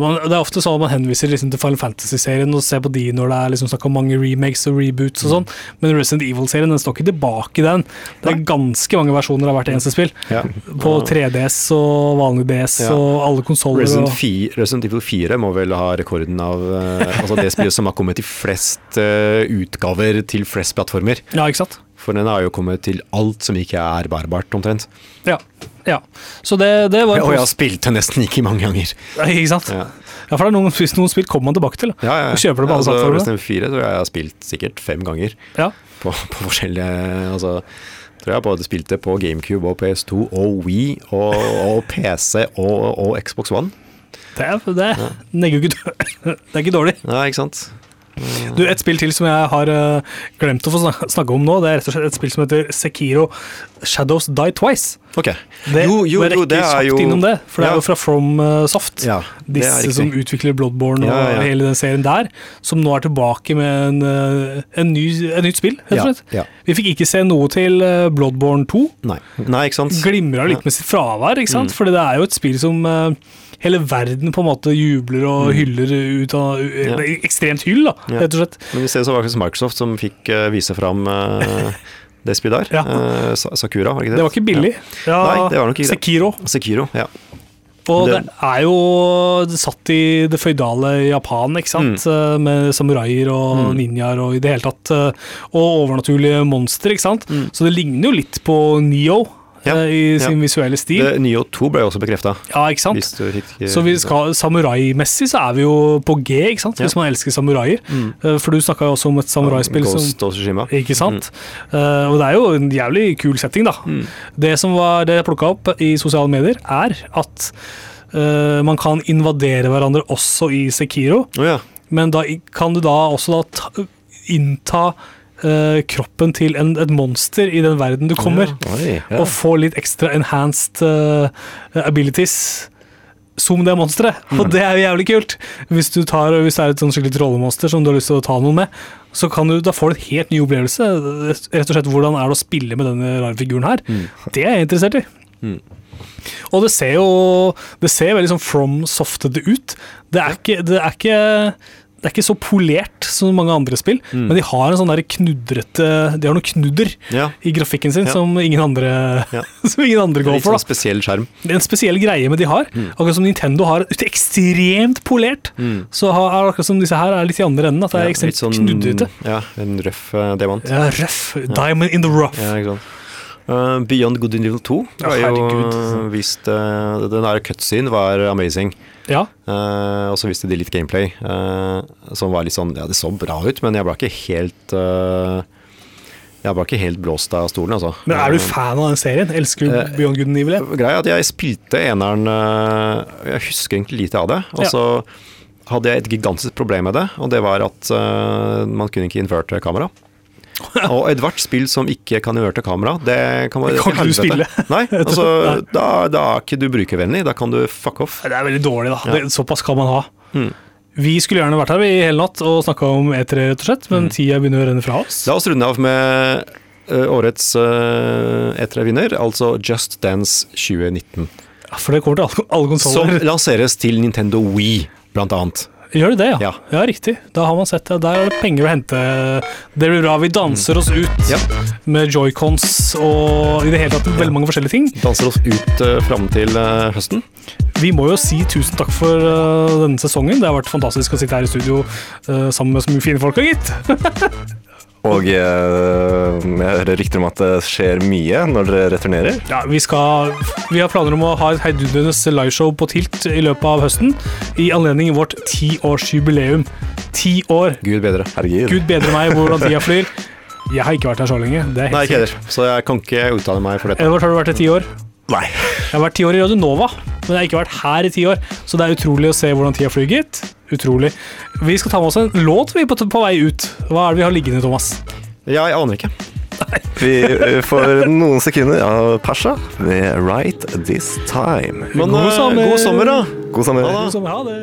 Man, det er ofte sånn at man henviser liksom til Final Fantasy-serien og ser på de når det er liksom snakk om mange remakes og reboots og sånn, men Resident Evil-serien den står ikke tilbake i den. Det er ganske mange versjoner av hvert eneste spill. Ja. På 3DS og vanlig DS Ja. og alle konsoller. Resident, og- Resident Evil 4 må vel ha rekorden av eh, altså det spillet som har kommet i flest uh, utgaver til flest plattformer. Ja, ikke sant? For den har jo kommet til alt som ikke er bærbart, omtrent. Ja. ja. Så det, det var Og jeg har spilt den nesten ikke mange ganger. Ja, Ikke sant? Ja. Ja, for noen, hvis noen spill kommer man tilbake til. Ja, ja. Og kjøper det på alle altså, plattformer. Resident Evil 4 tror jeg jeg har spilt sikkert fem ganger Ja. på, på forskjellige Altså tror jeg både spilte på GameCube og PS2 og Wii og, og PC og, og Xbox One. Det er, det, ja. det er ikke, <laughs> det er ikke dårlig. Ja, ikke sant? Du, Et spill til som jeg har eh, glemt å få snakke om nå, det er rett og slett et spill som heter Sekiro Shadows Die Twice. Ok. Det, jo, jo, jo, det er jo innom det, for det Ja. er jo fra From eh, Soft. Ja, Disse som utvikler Bloodborne og Ja, hele den serien der, som nå er tilbake med en, eh, en ny, et nytt spill, rett og slett. Vi fikk ikke se noe til eh, Bloodborne 2. Nei. Nei, ikke sant? Glimra litt med sitt fravær, ikke sant? Mm. Fordi det er jo et spill som hele verden på en måte jubler og hyller ut av Mm. Ekstremt hyll, da, rett og slett. Men vi ser så var det Microsoft som fikk vise fram <laughs> det. Ja. Eh, Sakura, var det ikke det? Det var ikke billig. Ja, Nei, det var nok ikke. Sekiro. Sekiro, ja. Og det, Det- er jo satt i det føydale Japan, ikke sant? Mm. Eh, Med samuraier og ninjaer og i det hele tatt. eh, Og overnaturlige monstre, ikke sant? Så det ligner jo litt på Neo Mm. Ja, eh, i ja. sin visuelle stil. Det, Neo 2 ble jo også bekrefta. ja, ikke sant? Du fikk Så vi skal, samuraimessig så er vi jo på G, ikke sant? Ja. hvis man elsker samuraier. Eh, For du snakka jo også om et samuraispill som. Ikke sant? Eh, og det er jo en jævlig kul setting, da. Det som var det jeg plukka opp i sosiale medier, er at eh, man kan invadere hverandre også i Sekiro, Oh, ja. men da kan du da også da ta, innta eh, kroppen til en, et monster i den verden du kommer, Oi, ja. og få litt ekstra enhanced uh, abilities. Som det monsteret, og det er jo jævlig kult. Hvis du tar, hvis det er et sånn skikkelig trollemonster som du har lyst til å ta noen med, så kan du, da får du en helt ny opplevelse. Rett og slett Hvordan er det å spille med denne rare figuren her? Det er jeg interessert i. Mm. Og det ser jo Det ser veldig sånn from softete ut. Det er ikke, det er ikke det er ikke så polert som mange andre spill, men de har en sånn der knudrete De har noe knudder ja. i grafikken sin Ja. som ingen andre Ja. <laughs> Som ingen andre går for. sånn da spesiell skjerm. Det er en spesiell greie med de har. Akkurat som Nintendo har ekstremt polert, så har, akkurat som disse her er litt i andre enden. At det er ekstremt sånn- knudrete. Ja, en røff uh, diamant. Ja, røff. Diamond in the rough. Ja, ikke sant. Eh, Beyond Good and Evil 2 Ja, var jo vist uh, Den der cutscene var amazing. Ja. Uh, og så viste de litt gameplay, som var litt sånn Ja, det så bra ut, men jeg ble ikke helt Jeg ble ikke helt blåst av stolen, altså. Men er du fan av den serien? Elsker du Beyond Good and Evil? Greia at jeg spilte eneren Jeg husker egentlig lite av det. Og Ja. så hadde jeg et gigantisk problem med det, og det var at man kunne ikke innføre kamera. <laughs> Og ethvert spill som ikke kan gjøre til kamera, det kan man Det kan ikke du spille. Nei, <laughs> altså, da, da er ikke du brukervennlig. Da kan du fuck off. Det er veldig dårlig, da. Ja. Det, såpass kan man ha. Mm. Vi skulle gjerne vært her i hele natt og snakka om E3, rett og slett, Mm. men tida begynner å renne fra oss. La oss runde av med eh, årets uh, E3-vinner, altså Just Dance 2019. Ja, For det kommer til alle, alle Som lanseres til Nintendo Wii, blant annet. Gjør du det, ja? Ja. ja? riktig. Da har man sett det. Der er det penger å hente. Det blir bra, vi danser oss ut Ja. med joycons og i det hele tatt veldig mange forskjellige ting. Danser oss ut uh, fram til uh, høsten. Vi må jo si tusen takk for uh, denne sesongen. Det har vært fantastisk å sitte her i studio uh, sammen med så mye fine folk, gitt. <laughs> Og eh, jeg hører rykter om at det skjer mye når dere returnerer. Ja, vi, skal, vi har planer om å ha et heidundrende liveshow på Tilt i løpet av høsten. I anledning vårt tiårsjubileum. Ti år. Gud bedre. Herregud. Gud bedre meg hvordan tida flyr. Jeg har ikke vært her så lenge. Det er helt Nei, ikke heller. Så jeg kan ikke uttale meg for dette. Edvard, har du vært her ti år? Nei. Jeg har vært ti år i Radio Nova, men jeg har ikke vært her i ti år. Så det er utrolig å se hvordan tida flyr, gitt. Utrolig. Vi skal ta med oss en låt vi på, på vei ut. Hva er det vi har liggende, Thomas? Ja, jeg aner ikke. Vi eh, får noen sekunder av Pasha med Right This Time. Men God sommer. god sommer, da. God sommer. Ha det. Som, ha det.